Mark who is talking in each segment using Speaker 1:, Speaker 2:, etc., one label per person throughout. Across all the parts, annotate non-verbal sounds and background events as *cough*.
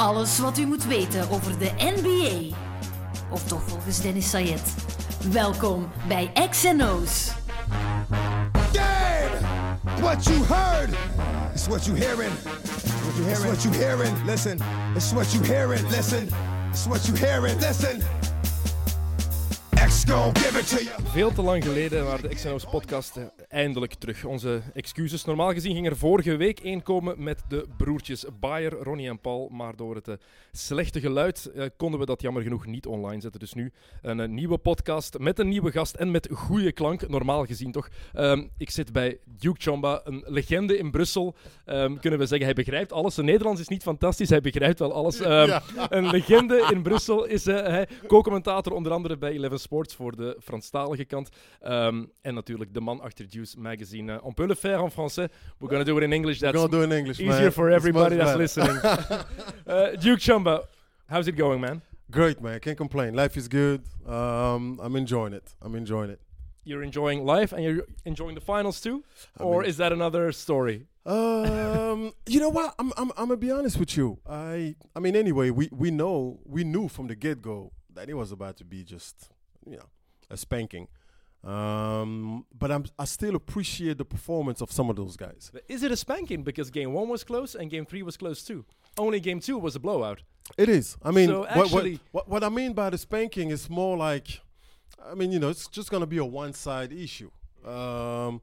Speaker 1: Alles wat u moet weten over de NBA. Of toch volgens Dennis Sayed. Welkom bij XNO's.
Speaker 2: Damn! What you heard is what you hearing. What you hearing? It's what you hearing. Listen. It's what you hearing. Listen. It's what you hearing. Listen. X gon' give it to you.
Speaker 3: Veel te lang geleden waren de XNO's podcast eh, eindelijk terug. Onze excuses. Normaal gezien ging er vorige week één komen met de broertjes Bayer, Ronnie en Paul. Maar door het eh, slechte geluid eh, konden we dat jammer genoeg niet online zetten. Dus nu een, eh, nieuwe podcast met een nieuwe gast en met goede klank. Normaal gezien toch. Ehm, ik zit bij Duke Chamba, een legende in Brussel. Ehm, kunnen we zeggen, hij begrijpt alles. Zijn Nederlands is niet fantastisch, hij begrijpt wel alles. Ehm, Een legende in Brussel is hij. Co-commentator onder andere bij Eleven Sports voor de Franstalige kant. En natuurlijk de man achter Magazine. Uh, on peut le faire en français. We're gonna do it in English. That's
Speaker 4: We're gonna do it in English,
Speaker 3: easier
Speaker 4: man.
Speaker 3: for everybody that's listening. *laughs* uh, Duke Chumba, how's it going, man?
Speaker 4: Great, man. Can't complain. Life is good. Um, I'm enjoying it. I'm enjoying it.
Speaker 3: You're enjoying life and you're enjoying the finals too?
Speaker 4: I
Speaker 3: or
Speaker 4: mean-
Speaker 3: is that another story?
Speaker 4: Um, you know what? I'm, I'm, I'm gonna be honest with you. I, I mean, anyway, we, we know, we knew from the get go that it was about to be just, you know, a spanking. Um, but I'm, I still appreciate the performance of some of those guys.
Speaker 3: But Is it a spanking? Because game one was close and game three was close too. Only game two was a blowout.
Speaker 4: It is. I mean,
Speaker 3: So
Speaker 4: what, what,
Speaker 3: actually-
Speaker 4: what, what I mean by the spanking is more like, I mean, you know, it's just going to be a one side issue. Um,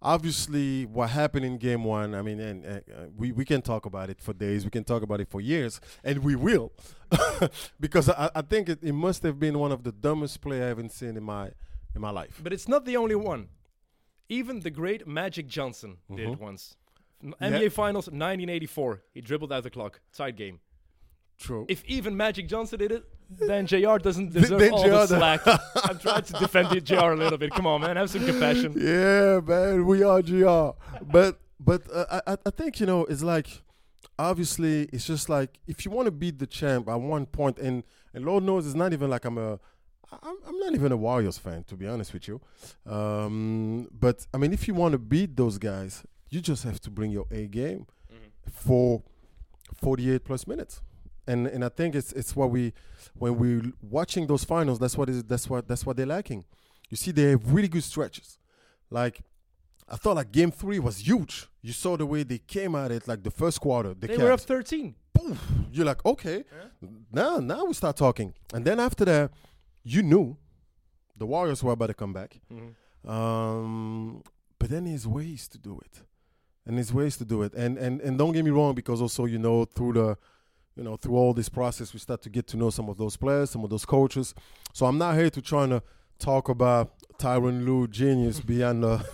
Speaker 4: obviously, what happened in game one, I mean, and, uh, we, we can talk about it for days, we can talk about it for years, and we will. *laughs* because I, I think it, it must have been one of the dumbest play I haven't seen in my, in my life.
Speaker 3: But it's not the only one. Even the great Magic Johnson did it
Speaker 4: Mhm.
Speaker 3: once. N-. NBA Finals 1984. He dribbled out the clock. Tied game.
Speaker 4: True.
Speaker 3: If even Magic Johnson did it, then JR *laughs* doesn't deserve
Speaker 4: then
Speaker 3: all
Speaker 4: JR
Speaker 3: the slack. *laughs* I'm trying to defend the JR a little bit. Come on, man. Have some compassion.
Speaker 4: Yeah, man, we are GR. But but uh, I I- I think you know it's like obviously it's just like if you want to beat the champ at one point and and Lord knows it's not even like I'm a I'm, I'm not even a Warriors fan to be honest with you. Um, but I mean if you want to beat those guys, you just have to bring your A game for 48 plus minutes. And and I think it's it's what we when we watching those finals that's what is that's what that's what they're lacking. You see they have really good stretches. Like I thought like game 3 was huge. You saw the way they came at it like the first quarter. The
Speaker 3: They were up 13.
Speaker 4: Poof. You're like, "Okay. Now now we start talking." And then after that, you knew the Warriors were about to come back. Um, but then there's ways to do it, and there's ways to do it. And and and don't get me wrong, because also you know through the, you know through all this process, we start to get to know some of those players, some of those coaches. So I'm not here to trying to talk about Tyronn Lue genius *laughs* beyond the.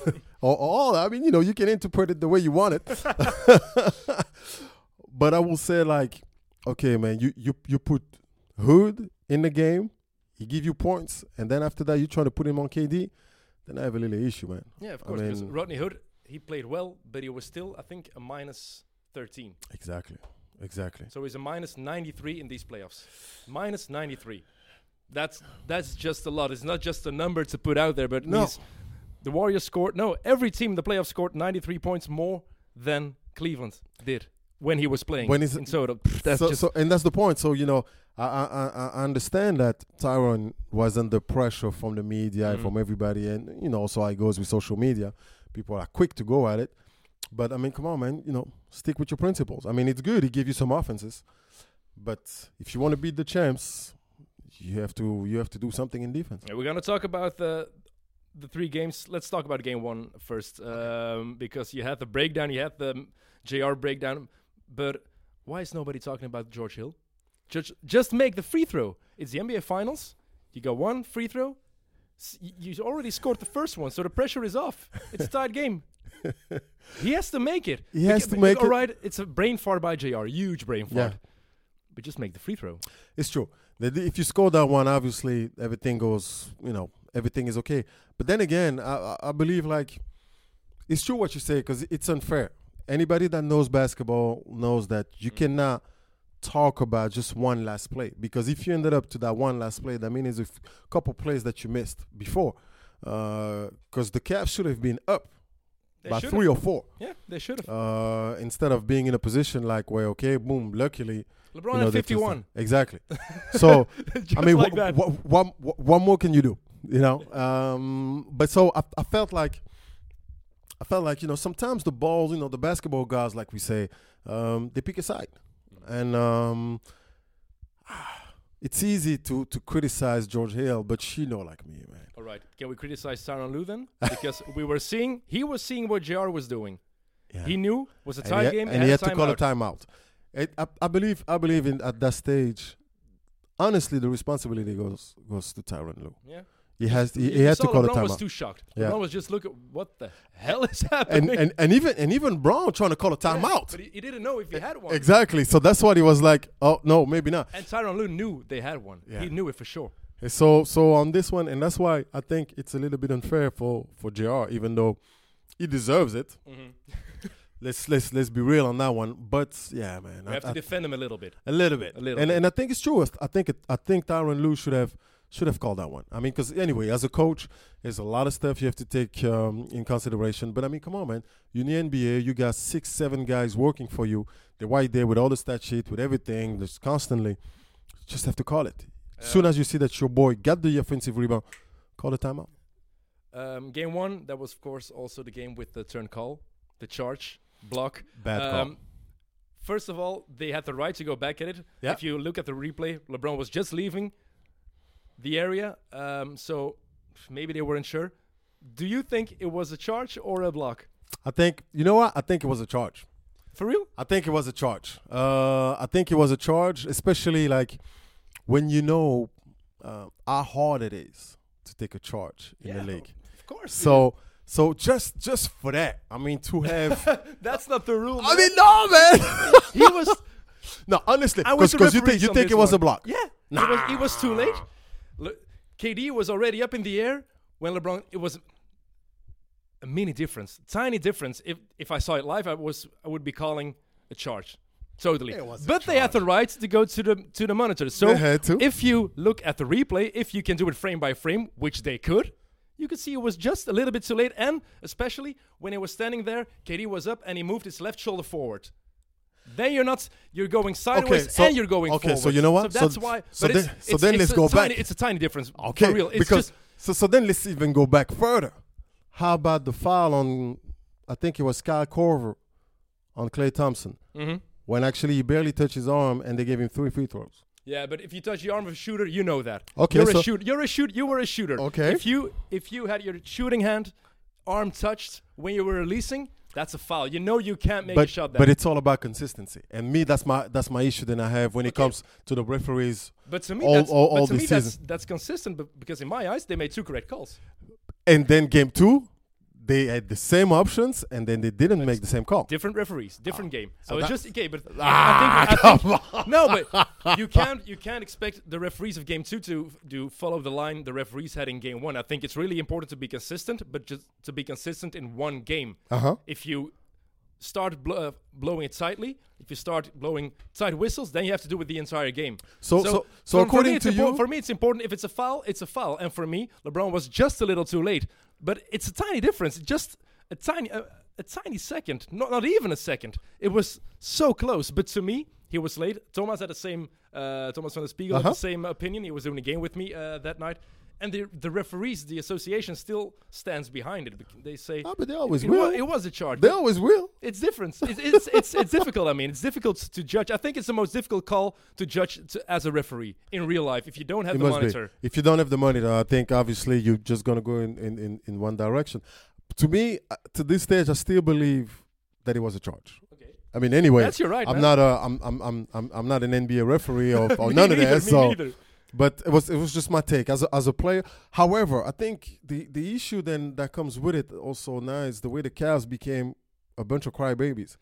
Speaker 4: Or, *laughs* all I mean, you know, you can interpret it the way you want it. *laughs* but I will say, like, okay, man, you you you put Hood in the game, he give you points, and then after that, you try to put him on KD, then I have a little issue, man.
Speaker 3: Yeah, of
Speaker 4: I
Speaker 3: course. because Rodney Hood, he played well, but he was still, I think, a minus 13.
Speaker 4: Exactly, exactly.
Speaker 3: So he's a minus 93 in these playoffs. Minus 93. That's that's just a lot. It's not just a number to put out there, but
Speaker 4: No.
Speaker 3: the Warriors scored. No, every team in the playoffs scored 93 points more than Cleveland did when he was playing
Speaker 4: When he's-
Speaker 3: in Soda. Pff, That's
Speaker 4: so,
Speaker 3: just
Speaker 4: so, and that's the point. So you know, I I, I- I understand that Tyronn was under pressure from the media and
Speaker 3: Mhm.
Speaker 4: from everybody, and you know, also how it goes with social media. People are quick to go at it, but I mean, come on, man. You know, stick with your principles. I mean, it's good. He give you some offenses, but if you want to beat the champs, you have to you have to do something in defense.
Speaker 3: Yeah, we're gonna talk about the the three games. Let's talk about game one first, um, because you had the breakdown, you had the JR breakdown, but why is nobody talking about George Hill? Just just make the free throw. It's the NBA Finals. You got one free throw. S- You already scored the first one, so the pressure is off. It's a tied game. *laughs* He has to make it.
Speaker 4: He has to make
Speaker 3: all
Speaker 4: it.
Speaker 3: right, it's a brain fart by JR, huge brain fart.
Speaker 4: Yeah.
Speaker 3: But just make the free throw.
Speaker 4: It's true. That If you score that one, obviously everything goes, you know, everything is okay. But then again, I- I believe like it's true what you say because it's unfair. Anybody that knows basketball knows that you cannot talk about just one last play because if you ended up to that one last play, that means a f- couple plays that you missed before. Because the Cavs should have been up
Speaker 3: They
Speaker 4: by
Speaker 3: should've.
Speaker 4: three or four.
Speaker 3: Yeah, they should have.
Speaker 4: Uh, instead of being in a position like where okay, boom, luckily
Speaker 3: LeBron
Speaker 4: you know,
Speaker 3: had
Speaker 4: they just-
Speaker 3: 51. *laughs*
Speaker 4: exactly. *laughs* so I mean,
Speaker 3: like
Speaker 4: wh- wh- what, what, what more can you do? You know. Um, but so I, I felt like, I felt like you know sometimes the balls, you know, the basketball guys, like we say, um, they pick a side, and um, *sighs* it's easy to to criticize George Hill, but she know like me, man.
Speaker 3: All right. Can we criticize Tyronn Lue then? Because we were seeing, he was seeing what JR was doing.
Speaker 4: Yeah.
Speaker 3: He knew was a
Speaker 4: and
Speaker 3: tie
Speaker 4: he,
Speaker 3: game
Speaker 4: and he
Speaker 3: had
Speaker 4: to call a
Speaker 3: timeout.
Speaker 4: It, I, I believe, I believe in at that stage. Honestly, the responsibility goes goes to Tyronn Lue.
Speaker 3: Yeah.
Speaker 4: He has he, he had to call a timeout.
Speaker 3: LeBron was too shocked.
Speaker 4: Yeah.
Speaker 3: LeBron was just look at what the hell is happening.
Speaker 4: and and even and even Bron trying to call a
Speaker 3: Yeah,
Speaker 4: timeout.
Speaker 3: But he, he didn't know if he had one.
Speaker 4: Exactly. So that's what he was like. Oh no, maybe not.
Speaker 3: And Tyronn Lue knew they had one.
Speaker 4: Yeah.
Speaker 3: He knew it for sure.
Speaker 4: And So so on this one, and that's why I think it's a little bit unfair for for Jr. Even though he deserves it. Mm-hmm. *laughs* Let's let's let's be real on that one. But yeah, man,
Speaker 3: We
Speaker 4: I-
Speaker 3: have to
Speaker 4: I-
Speaker 3: defend him a little bit.
Speaker 4: a little bit,
Speaker 3: A little
Speaker 4: and
Speaker 3: bit.
Speaker 4: and I think it's true. I think it, I think Tyronn Lue should have should have called that one. I mean, because anyway, as a coach, there's a lot of stuff you have to take um, in consideration. But I mean, come on, man, you're in the NBA. You got six, seven guys working for you. They're right there with all the stat sheet, with everything, just constantly. Just have to call it. As soon as you see that your boy got the offensive rebound, call the timeout.
Speaker 3: Um, game one, that was of course also the game with the turn call, the charge, block.
Speaker 4: Bad call.
Speaker 3: Um, First of all, they had the right to go back at it.
Speaker 4: Yeah.
Speaker 3: If you look at the replay, LeBron was just leaving the area, um, so maybe they weren't sure. Do you think it was a charge or a block?
Speaker 4: I think you know what? I think it was a charge.
Speaker 3: For real?
Speaker 4: I think it was a charge. Uh, I think it was a charge, especially like when you know uh, how hard it is to take a charge in
Speaker 3: Yeah,
Speaker 4: the league.
Speaker 3: Of course.
Speaker 4: So, so just just for that, I mean, to have. *laughs*
Speaker 3: that's not the rule.
Speaker 4: I mean, no, man.
Speaker 3: he was. *laughs*
Speaker 4: no, honestly,
Speaker 3: I was
Speaker 4: because you think you think it was
Speaker 3: one.
Speaker 4: a block.
Speaker 3: Yeah, it was. It was too late. Le- KD was already up in the air when LeBron. It was a mini difference, tiny difference. If if I saw it live, I was I would be calling a charge. Totally.
Speaker 4: It was a
Speaker 3: But they had the right to go to the to the monitor. So
Speaker 4: They had to.
Speaker 3: if you look at the replay, if you can do it frame by frame, which they could, you could see it was just a little bit too late. And especially when he was standing there, KD was up and he moved his left shoulder forward. Then you're not you're going sideways
Speaker 4: so-
Speaker 3: and you're going
Speaker 4: okay,
Speaker 3: forward.
Speaker 4: so you know what?
Speaker 3: So
Speaker 4: So-
Speaker 3: that's why.
Speaker 4: so then-
Speaker 3: it's,
Speaker 4: so then
Speaker 3: it's
Speaker 4: let's
Speaker 3: a
Speaker 4: go
Speaker 3: tiny,
Speaker 4: back.
Speaker 3: It's a tiny difference.
Speaker 4: Okay,
Speaker 3: For real. It's
Speaker 4: because
Speaker 3: just
Speaker 4: so so then let's even go back further. How about the foul on? I think it was Kyle Korver on Klay Thompson
Speaker 3: Mhm.
Speaker 4: when actually he barely touched his arm and they gave him three free throws.
Speaker 3: Yeah, but if you touch the arm of a shooter, you know that.
Speaker 4: Okay,
Speaker 3: you're
Speaker 4: so-
Speaker 3: a shooter. You're a shoot. You were a shooter.
Speaker 4: Okay.
Speaker 3: If you if you had your shooting hand, arm touched when you were releasing, that's a foul. You know you can't make a
Speaker 4: but
Speaker 3: shot. There.
Speaker 4: but it's all about consistency, and me that's my that's my issue that I have when it comes to the referees.
Speaker 3: But to me,
Speaker 4: all-
Speaker 3: that's,
Speaker 4: all-
Speaker 3: but
Speaker 4: all
Speaker 3: to me that's, that's consistent. But because in my eyes, they made two correct calls.
Speaker 4: And then game two, they had the same options, and then they didn't make the same call.
Speaker 3: Different referees, different game. I was just okay, but
Speaker 4: Ah,
Speaker 3: I think, I think no, but *laughs* you can't you can't expect the referees of game two to do follow the line the referees had in game one. I think it's really important to be consistent, but just to be consistent in one game.
Speaker 4: Uh huh.
Speaker 3: If you start bl- uh, blowing it tightly, if you start blowing tight whistles, then you have to do with the entire game.
Speaker 4: So- so- so
Speaker 3: for- for
Speaker 4: according to
Speaker 3: impor-
Speaker 4: you-
Speaker 3: for me, it's important. If it's a foul, it's a foul, and for me, LeBron was just a little too late. But it's a tiny difference, just a tiny, uh, a tiny second, not not even a second. It was so close, but to me, he was late. Thomas had the same. Uh, Tomas Van Den Spiegel
Speaker 4: Uh-huh.
Speaker 3: had the same opinion. He was doing a game with me uh, that night. And the the referees, the association, still stands behind it. They say
Speaker 4: Ah, but they always
Speaker 3: it,
Speaker 4: will.
Speaker 3: wa- it was a charge.
Speaker 4: They always will.
Speaker 3: it's different. It's, it's, it's, it's *laughs* difficult. I mean, it's difficult to judge. I think it's the most difficult call to judge to, as a referee in real life if you don't have
Speaker 4: It
Speaker 3: the monitor.
Speaker 4: be. If you don't have the money, though, I think obviously you're just gonna go in in, in, in one direction. To me, uh, to this stage, I still believe that it was a charge.
Speaker 3: Okay.
Speaker 4: I mean, anyway,
Speaker 3: That's your right,
Speaker 4: I'm
Speaker 3: man.
Speaker 4: not a, I'm, I'm, I'm, I'm, I'm not an NBA referee or, *laughs* or none of
Speaker 3: neither,
Speaker 4: that.
Speaker 3: me
Speaker 4: So,
Speaker 3: neither.
Speaker 4: But it was, it was just my take as a, as a player. However, I think the, the issue then that comes with it also now is the way the Cavs became a bunch of crybabies.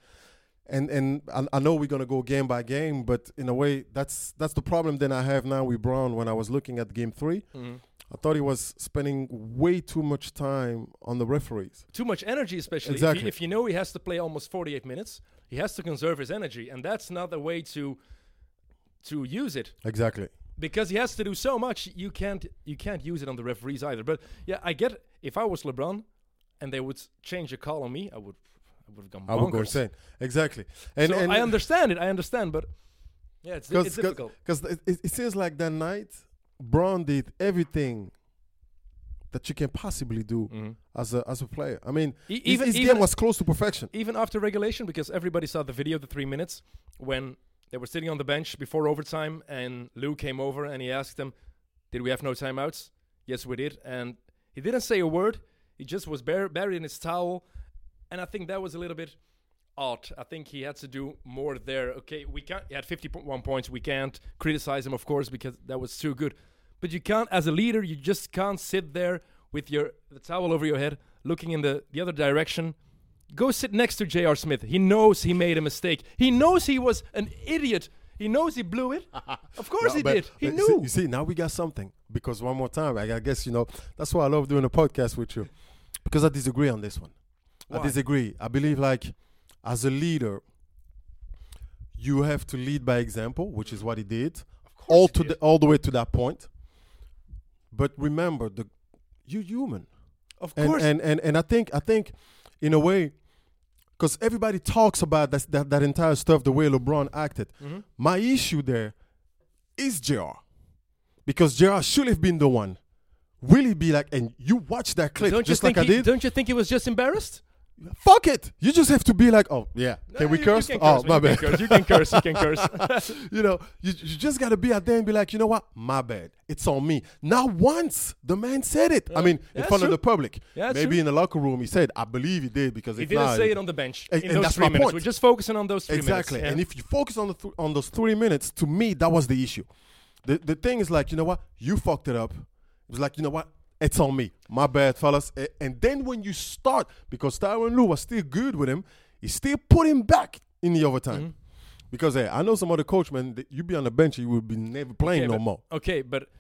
Speaker 4: And and I, I know we're gonna go game by game, but in a way, that's that's the problem. Then I have now with Bron when I was looking at game three.
Speaker 3: Mhm.
Speaker 4: I thought he was spending way too much time on the referees.
Speaker 3: Too much energy, especially if, you, if you know he has to play almost 48 minutes, he has to conserve his energy, and that's not the way to to use it.
Speaker 4: Exactly.
Speaker 3: Because he has to do so much you can't you can't use it on the referees either but yeah i get if i was lebron and they would change a call on me, I would, I would have gone.
Speaker 4: I would go insane. Exactly. And,
Speaker 3: so
Speaker 4: and
Speaker 3: I understand it. I understand, but yeah, it's, it's difficult.
Speaker 4: Because it, it, seems like that night, Bron did everything that you can possibly do
Speaker 3: Mhm.
Speaker 4: as a as a player. I mean,
Speaker 3: E-
Speaker 4: his,
Speaker 3: even
Speaker 4: his
Speaker 3: even
Speaker 4: game was close to perfection.
Speaker 3: even after regulation, because everybody saw the video, the three minutes when they were sitting on the bench before overtime, and Lue came over and he asked them, "Did we have no timeouts?" Yes, we did, and he didn't say a word. He just was bur- buried in his towel, and I think that was a little bit odd. I think he had to do more there. Okay, we can't. He had 51 points. We can't criticize him, of course, because that was too good. But you can't, as a leader, you just can't sit there with your the towel over your head, looking in the the other direction. Go sit next to J.R. Smith. He knows he made a mistake. He knows he was an idiot. He knows he blew it. *laughs* Of course
Speaker 4: No,
Speaker 3: he
Speaker 4: but-
Speaker 3: did. He knew.
Speaker 4: You see, you see, now we got something. Because one more time, I, I guess, you know, that's why I love doing a podcast with you. Because I disagree on this one. I disagree. I believe, like, as a leader, you have to lead by example, which is what he did, all to
Speaker 3: did.
Speaker 4: the all the way to that point. But remember, the you're human.
Speaker 3: Of
Speaker 4: and,
Speaker 3: course.
Speaker 4: and and and I think I think in a way because everybody talks about that, that that entire stuff the way LeBron acted.
Speaker 3: Mhm.
Speaker 4: My issue there is JR because JR should have been the one really be like and you watch that clip
Speaker 3: don't
Speaker 4: just like I did.
Speaker 3: Don't you think he was just embarrassed?
Speaker 4: Fuck it. You just have to be like, oh yeah, can
Speaker 3: No,
Speaker 4: we
Speaker 3: you-
Speaker 4: curse?
Speaker 3: Oh, you can
Speaker 4: oh my bad.
Speaker 3: Curse, you can curse. You can curse. *laughs* *laughs*
Speaker 4: you know, you, you just got to be out there and be like, you know what? My bad. It's on me. Not once the man said it. I mean, in front of the public.
Speaker 3: Yeah,
Speaker 4: Maybe
Speaker 3: true.
Speaker 4: in the locker room, he said, I believe he did because
Speaker 3: he
Speaker 4: if
Speaker 3: didn't
Speaker 4: not,
Speaker 3: say it on the bench
Speaker 4: And-
Speaker 3: in
Speaker 4: and
Speaker 3: those
Speaker 4: that's
Speaker 3: three
Speaker 4: my
Speaker 3: minutes.
Speaker 4: point.
Speaker 3: We're just focusing on those three
Speaker 4: exactly.
Speaker 3: minutes.
Speaker 4: And if you focus on the th- on those three minutes, to me, that was the issue. The the thing is like, you know what? You fucked it up. It was like, you know what? It's on me. My bad, fellas. And then when you start, because Tyronn Lue was still good with him, he still put him back in the overtime.
Speaker 3: Mm-hmm.
Speaker 4: Because hey, I know some other coach, man, that you be on the bench, you would be never playing
Speaker 3: Okay,
Speaker 4: no
Speaker 3: but-
Speaker 4: more.
Speaker 3: Okay, but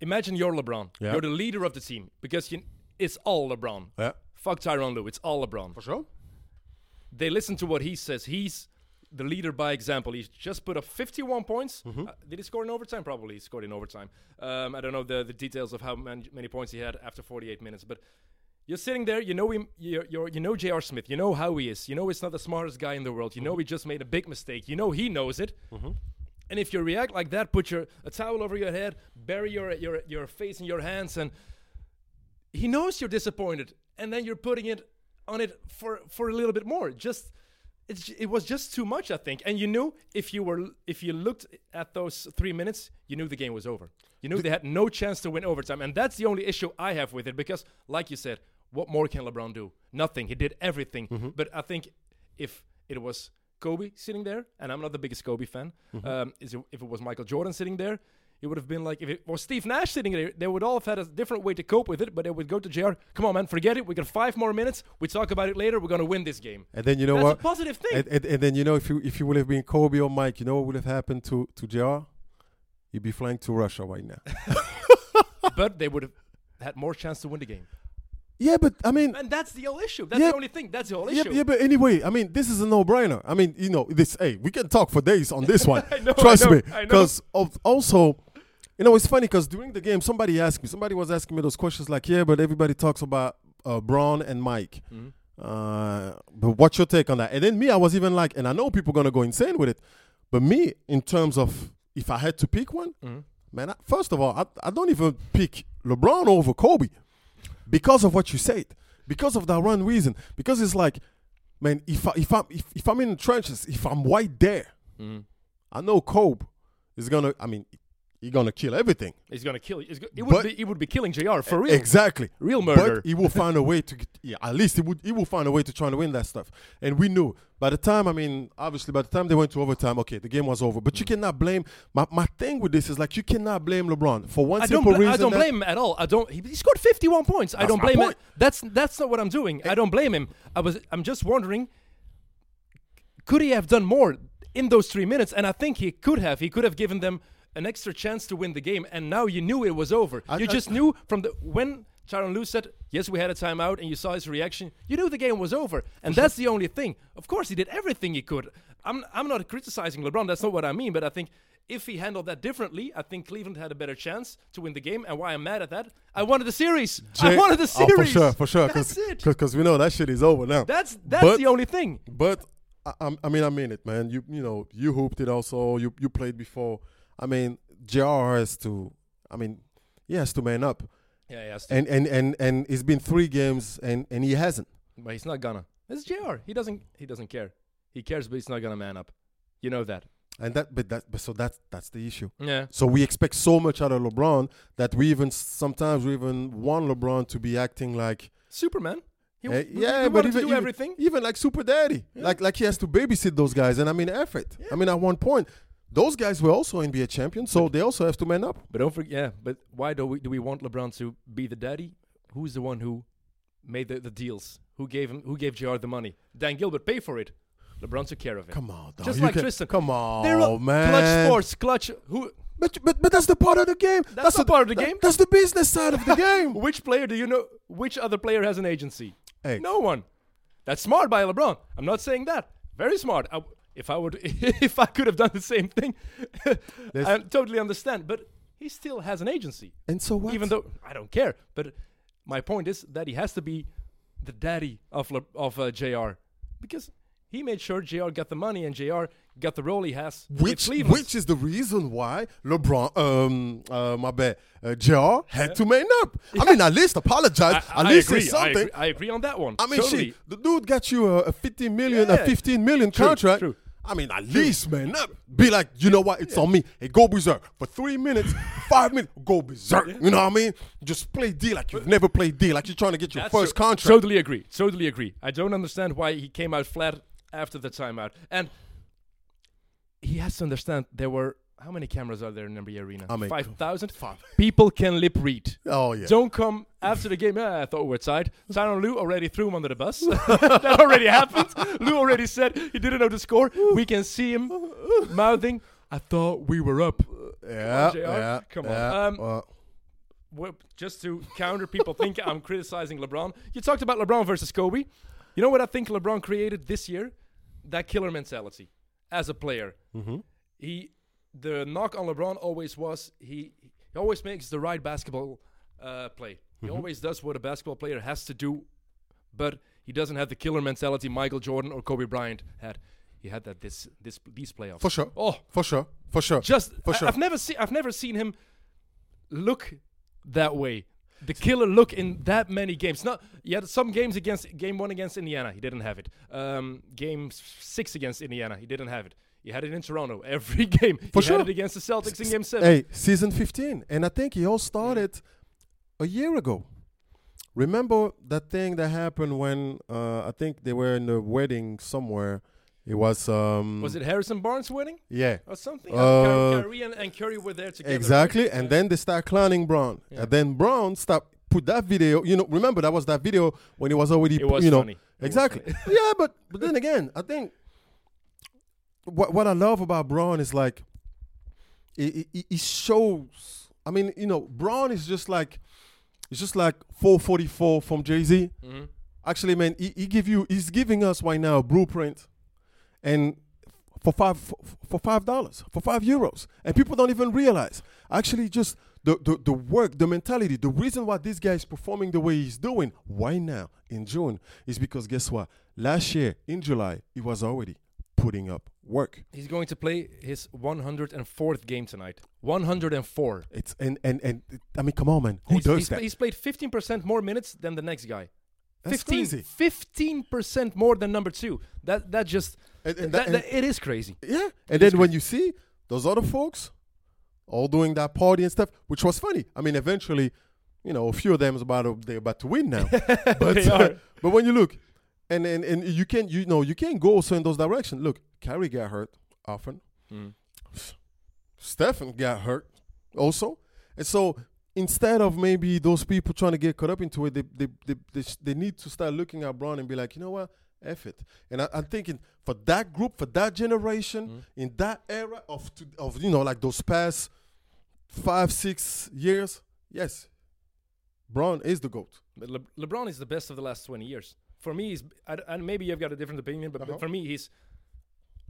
Speaker 3: imagine you're LeBron.
Speaker 4: Yeah.
Speaker 3: You're the leader of the team because you, it's all LeBron.
Speaker 4: Yeah.
Speaker 3: Fuck Tyronn Lue. It's all LeBron.
Speaker 4: For sure.
Speaker 3: They listen to what he says. He's the leader by example. He's just put up 51 points.
Speaker 4: Mm-hmm.
Speaker 3: Uh, did he score in overtime? Probably he scored in overtime. Um, I don't know the, the details of how man- many points he had after 48 minutes, but you're sitting there. You know him. You're, you're, you know J.R. Smith. You know how he is. You know he's not the smartest guy in the world. You know he just made a big mistake. You know he knows it. And if you react like that, put your a towel over your head, bury your your your face in your hands, and he knows you're disappointed, and then you're putting it on it for for a little bit more. Just it's it was just too much, I think. And you knew if you were if you looked at those three minutes, you knew the game was over. You knew they had no chance to win overtime, and that's the only issue I have with it. Because, like you said, what more can LeBron do? Nothing. He did everything. But I think if it was Kobe sitting there, and I'm not the biggest Kobe fan, um, is it, if it was Michael Jordan sitting there, it would have been like if it was Steve Nash sitting there, they would all have had a different way to cope with it. But they would go to JR, come on, man, forget it. We got five more minutes. We talk about it later. We're gonna win this game.
Speaker 4: And then you know
Speaker 3: That's
Speaker 4: what?
Speaker 3: a positive thing.
Speaker 4: And, and, and then you know if you if you would have been Kobe or Mike, you know what would have happened to to JR? He'd be flying to Russia right now. *laughs*
Speaker 3: but they would have had more chance to win the game.
Speaker 4: yeah, but I mean,
Speaker 3: And that's the whole issue. That's
Speaker 4: Yeah.
Speaker 3: the only thing. That's the whole issue.
Speaker 4: yeah, but anyway, I mean, this is a no-brainer. I mean, you know, this. Hey, we can talk for days on this *laughs* one.
Speaker 3: I know, I
Speaker 4: Trust
Speaker 3: know,
Speaker 4: me, because also, you know, it's funny because during the game, somebody asked me. Somebody was asking me those questions like, "Yeah, but everybody talks about uh, Bron and Mike."
Speaker 3: Mhm.
Speaker 4: Uh, but what's your take on that? And then me, I was even like, and I know people are gonna go insane with it, but me, in terms of if I had to pick one,
Speaker 3: Mhm.
Speaker 4: man, I, first of all, I, I don't even pick LeBron over Kobe because of what you said, because of that one reason. Because it's like, man, if I, if I'm if, if I'm in the trenches, if I'm right there,
Speaker 3: Mhm.
Speaker 4: I know Kobe is gonna. I mean, he's gonna kill everything.
Speaker 3: He's gonna kill. He's go- It would
Speaker 4: But-
Speaker 3: be. He would be killing Jr. for real.
Speaker 4: Exactly.
Speaker 3: Real murder.
Speaker 4: But he will find a way to. *laughs* Yeah, at least he would. He will find a way to try and win that stuff. And we knew by the time. I mean, obviously, by the time they went to overtime, okay, the game was over. But you
Speaker 3: Mm.
Speaker 4: cannot blame. My my thing with this is like you cannot blame LeBron for one
Speaker 3: I don't.
Speaker 4: simple
Speaker 3: bla-
Speaker 4: reason.
Speaker 3: I don't blame him at all. I don't. He, he scored 51 points. I don't blame him. That's that's not what I'm doing. I don't blame him. I was. I'm just wondering. Could he have done more in those three minutes? And I think he could have. He could have given them an extra chance to win the game. And now you knew it was over.
Speaker 4: I-
Speaker 3: you
Speaker 4: I-
Speaker 3: just knew from the when Tyronn Lue said, "Yes, we had a timeout," and you saw his reaction. You knew the game was over. And that's the only thing. Of course, he did everything he could. I'm I'm not criticizing LeBron. That's not what I mean. But I think if he handled that differently, I think Cleveland had a better chance to win the game. And why I'm mad at that, I wanted the series. I wanted the series.
Speaker 4: Oh, for sure, for sure. *laughs*
Speaker 3: That's it.
Speaker 4: Because we know that shit is over now.
Speaker 3: That's that's
Speaker 4: But-
Speaker 3: the only thing.
Speaker 4: But I, I mean, I mean it, man. You you know, you hooped it also. You you played before. I mean, JR has to. I mean, he has to man up.
Speaker 3: Yeah, yes.
Speaker 4: And and and and it's been three games, and and he hasn't.
Speaker 3: but he's not gonna. It's Jr. He doesn't. He doesn't care. He cares, but he's not gonna man up. You know that.
Speaker 4: And that, but that, but so that's that's the issue.
Speaker 3: Yeah.
Speaker 4: So we expect so much out of LeBron that we even sometimes we even want LeBron to be acting like
Speaker 3: Superman. He,
Speaker 4: eh,
Speaker 3: he-
Speaker 4: yeah,
Speaker 3: he
Speaker 4: but even
Speaker 3: to do
Speaker 4: even,
Speaker 3: everything.
Speaker 4: even like Super Daddy, like like he has to babysit those guys. And I mean, effort. I mean, at one point, those guys were also NBA champions, so they also have to man up.
Speaker 3: But don't forget. Yeah. But why do we do we want LeBron to be the daddy? Who's the one who made the, the deals? Who gave him? Who gave Jr. the money? Dan Gilbert pay for it. LeBron took care of it.
Speaker 4: Come on, dog.
Speaker 3: Just
Speaker 4: You
Speaker 3: like
Speaker 4: can-
Speaker 3: Tristan.
Speaker 4: Come on,
Speaker 3: They're all
Speaker 4: man.
Speaker 3: Klutch Sports. Clutch. Who?
Speaker 4: But, but but that's the part of the game.
Speaker 3: That's not
Speaker 4: the,
Speaker 3: part of the
Speaker 4: that-
Speaker 3: game.
Speaker 4: That's the business side of the *laughs* game.
Speaker 3: Which player do you know? Which other player has an agency?
Speaker 4: Hey.
Speaker 3: No one. That's smart by LeBron. I'm not saying that. Very smart. I, if I would, *laughs* if I could have done the same thing, *laughs* I totally understand. But he still has an agency,
Speaker 4: And so what?
Speaker 3: even though I don't care. But my point is that he has to be the daddy of Le, of uh, Jr. because he made sure Jr. got the money and Jr. got the role he has
Speaker 4: which which is the reason why LeBron, um, uh, my bad, uh, JR had to man up. I mean, at least apologize. *laughs*
Speaker 3: I,
Speaker 4: at
Speaker 3: I
Speaker 4: least
Speaker 3: agree.
Speaker 4: say
Speaker 3: I
Speaker 4: something.
Speaker 3: agree. I agree on that one.
Speaker 4: I mean,
Speaker 3: totally.
Speaker 4: shit, the dude got you a, a 15 million,
Speaker 3: Yeah.
Speaker 4: a 15 million
Speaker 3: True,
Speaker 4: contract.
Speaker 3: true.
Speaker 4: I mean, at least, man, up. Be like, you know what? It's on me. Hey, go berserk for three minutes, *laughs* five minutes. Go berserk. You know what I mean? Just play D like you've never played D, like you're trying to get your
Speaker 3: That's
Speaker 4: first
Speaker 3: so-
Speaker 4: contract.
Speaker 3: Totally agree. Totally agree. I don't understand why he came out flat after the timeout. And he has to understand there were how many cameras are there in NBA Arena?
Speaker 4: I mean,
Speaker 3: five thousand. People can lip read.
Speaker 4: oh yeah.
Speaker 3: Don't come after the game. Yeah, I thought we were tied. Tyronn Lue already threw him under the bus. *laughs* that already happened. Lue already said he didn't know the score. We can see him mouthing. I thought we were up.
Speaker 4: yeah,
Speaker 3: JR,
Speaker 4: yeah.
Speaker 3: come on.
Speaker 4: yeah,
Speaker 3: Um, well, just to counter people think I'm criticizing LeBron. You talked about LeBron versus Kobe. You know what I think LeBron created this year? That killer mentality as a player.
Speaker 4: Mm-hmm.
Speaker 3: He, the knock on LeBron always was he, he always makes the right basketball uh, play. He
Speaker 4: Mm-hmm.
Speaker 3: always does what a basketball player has to do, but he doesn't have the killer mentality Michael Jordan or Kobe Bryant had. He had that this this these playoffs.
Speaker 4: for sure.
Speaker 3: Oh,
Speaker 4: For sure. For sure.
Speaker 3: just
Speaker 4: For sure.
Speaker 3: I've never seen I've never seen him look that way. The killer look in that many games. Not he had some games against game one against Indiana. He didn't have it. Um, game six against Indiana. He didn't have it. He had it in Toronto every *laughs* game.
Speaker 4: For
Speaker 3: he
Speaker 4: sure.
Speaker 3: had it against the Celtics in game seven.
Speaker 4: Hey, season 15. And I think he all started a year ago. Remember that thing that happened when uh, I think they were in a wedding somewhere? It was. Um,
Speaker 3: Was it Harrison Barnes wedding?
Speaker 4: Yeah.
Speaker 3: or something?
Speaker 4: Uh,
Speaker 3: Uh, Kyrie and, and Curry were there together.
Speaker 4: Exactly.
Speaker 3: right?
Speaker 4: And
Speaker 3: Yeah.
Speaker 4: then they start clowning Bron.
Speaker 3: Yeah.
Speaker 4: And then Bron stopped, put that video. You know, remember that was that video when it was already,
Speaker 3: it was
Speaker 4: you know.
Speaker 3: funny.
Speaker 4: Exactly. *laughs* yeah, but but then again, I think what what I love about Bron is like it, it, it shows. I mean, you know, Bron is just like it's just like 444 from Jay Z.
Speaker 3: Mhm.
Speaker 4: Actually, man, he, he give you he's giving us right now a blueprint, and for five for, for five dollars for five euros, and people don't even realize. Actually, just the, the the work, the mentality, the reason why this guy is performing the way he's doing right now in June is because guess what? Last year in July, he was already putting up work.
Speaker 3: He's going to play his 104th game tonight. 104.
Speaker 4: It's and and and I mean, come on, man, who
Speaker 3: he's,
Speaker 4: does
Speaker 3: he's,
Speaker 4: that?
Speaker 3: he's played 15% more minutes than the next guy.
Speaker 4: That's
Speaker 3: 15,
Speaker 4: crazy.
Speaker 3: 15% more than number two. That that just
Speaker 4: And- and
Speaker 3: that,
Speaker 4: that-
Speaker 3: that- it is crazy.
Speaker 4: Yeah. And then when you see those other folks all doing that party and stuff, which was funny. I mean, eventually, you know, a few of them is about to, they're about to win now. *laughs* but
Speaker 3: are. *laughs*
Speaker 4: but when you look, and, and and you can't you know you can't go also in those directions. Look, Kyrie got hurt often.
Speaker 3: Mm.
Speaker 4: Stephen got hurt also, and so instead of maybe those people trying to get caught up into it, they they they, they, sh- they need to start looking at Bron and be like, you know what, F it. And I, I'm thinking for that group, for that generation, in that era of to, of you know like those past five six years, yes, Bron is the goat.
Speaker 3: Le- LeBron is the best of the last 20 years. For me, he's, and maybe you've got a different opinion, but, but
Speaker 4: Uh-huh.
Speaker 3: for me, he's.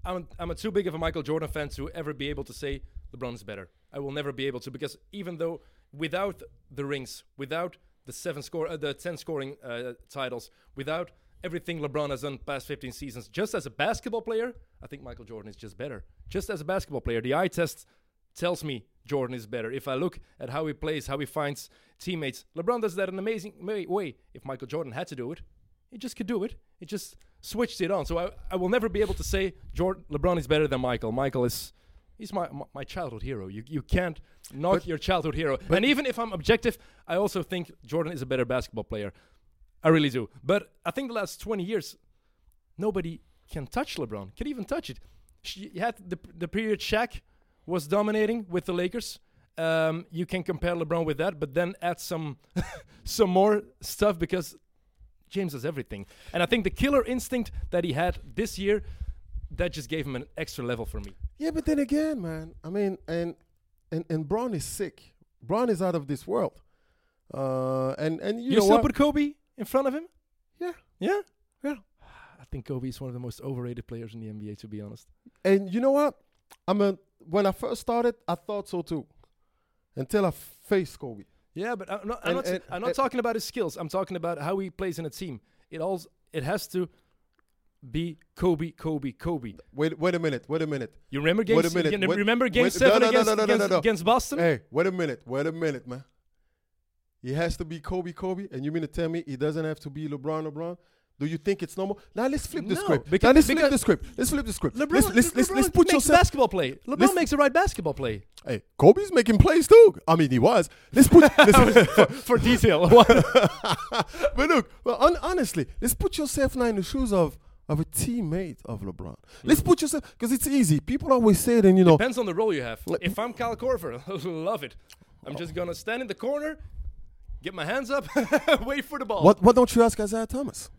Speaker 3: I'm I'm a too big of a Michael Jordan fan to ever be able to say LeBron's better. I will never be able to because even though without the rings, without the seven score, uh, the ten scoring uh, titles, without everything LeBron has done past 15 seasons, just as a basketball player, I think Michael Jordan is just better. Just as a basketball player, the eye test tells me Jordan is better. If I look at how he plays, how he finds teammates, LeBron does that in an amazing way. If Michael Jordan had to do it, he just could do it. It just switched it on. So I, I will never be able to say Jordan, LeBron is better than Michael. Michael is he's my my- my childhood hero. You you can't knock
Speaker 4: But-
Speaker 3: your childhood hero. and even if I'm objective, I also think Jordan is a better basketball player. I really do. But I think the last 20 years, nobody can touch LeBron. Can even touch it. Sh- You had the the period Shaq was dominating with the Lakers. Um, you can compare LeBron with that, but then add some *laughs* some more stuff because James does everything. And I think the killer instinct that he had this year, that just gave him an extra level for me.
Speaker 4: Yeah, but then again, man. I mean, and and and Bron is sick. Bron is out of this world. Uh, and and you,
Speaker 3: You,
Speaker 4: know
Speaker 3: still
Speaker 4: what?
Speaker 3: put Kobe in front of him?
Speaker 4: Yeah.
Speaker 3: Yeah?
Speaker 4: Yeah.
Speaker 3: I think Kobe is one of the most overrated players in the NBA, to be honest.
Speaker 4: And you know what? I'm a when I first started, I thought so too. Until I faced Kobe.
Speaker 3: Yeah, but I'm not, I'm
Speaker 4: And-
Speaker 3: not,
Speaker 4: and-
Speaker 3: I'm not
Speaker 4: and-
Speaker 3: talking about his skills. I'm talking about how he plays in a team. It all it has to be Kobe, Kobe, Kobe.
Speaker 4: Wait, wait a minute. Wait a minute.
Speaker 3: You remember game?
Speaker 4: Wait a minute,
Speaker 3: you remember game
Speaker 4: wait-
Speaker 3: seven
Speaker 4: no, no,
Speaker 3: against,
Speaker 4: no,
Speaker 3: against, against Boston?
Speaker 4: Hey, wait a minute. Wait a minute, man. He has to be Kobe, Kobe, and you mean to tell me he doesn't have to be LeBron, LeBron? Do you think it's normal? Now let's flip the
Speaker 3: No,
Speaker 4: script.
Speaker 3: because-
Speaker 4: now let's flip the script. Let's flip the script.
Speaker 3: LeBron,
Speaker 4: let's, let's,
Speaker 3: LeBron
Speaker 4: let's put
Speaker 3: makes
Speaker 4: yourself.
Speaker 3: basketball play. LeBron
Speaker 4: let's-
Speaker 3: makes the right basketball play.
Speaker 4: Hey, Kobe's making plays too. I mean, he was. Let's put. *laughs* let's,
Speaker 3: For detail. *laughs*
Speaker 4: but look, well, hon- honestly, let's put yourself now in the shoes of of a teammate of LeBron. Let's put yourself because it's easy. People always say it, and you know,
Speaker 3: Depends on the role you have. If I'm Kyle Korver, I *laughs* love it. I'm just gonna stand in the corner, get my hands up, wait for the ball.
Speaker 4: what what don't you ask Isaiah Thomas?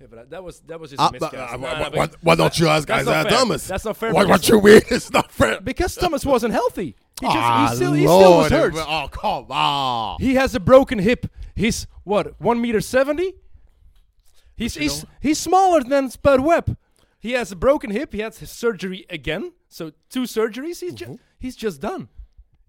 Speaker 3: Yeah, but that was that was just
Speaker 4: Uh,
Speaker 3: a miscast.
Speaker 4: uh,
Speaker 3: Nah,
Speaker 4: why- why, why don't you ask Isaiah
Speaker 3: fair.
Speaker 4: Thomas?
Speaker 3: That's not fair because-
Speaker 4: what you mean? It's not fair.
Speaker 3: because Thomas wasn't healthy. He just
Speaker 4: Ah,
Speaker 3: he still he still was
Speaker 4: Lord,
Speaker 3: hurt.
Speaker 4: Oh come on!
Speaker 3: He has a broken hip. He's what one meter seventy. He's he's,
Speaker 4: know-
Speaker 3: he's smaller than Spud Webb. He has a broken hip. He had his surgery again. So two surgeries. He's
Speaker 4: Mm-hmm.
Speaker 3: just he's just done.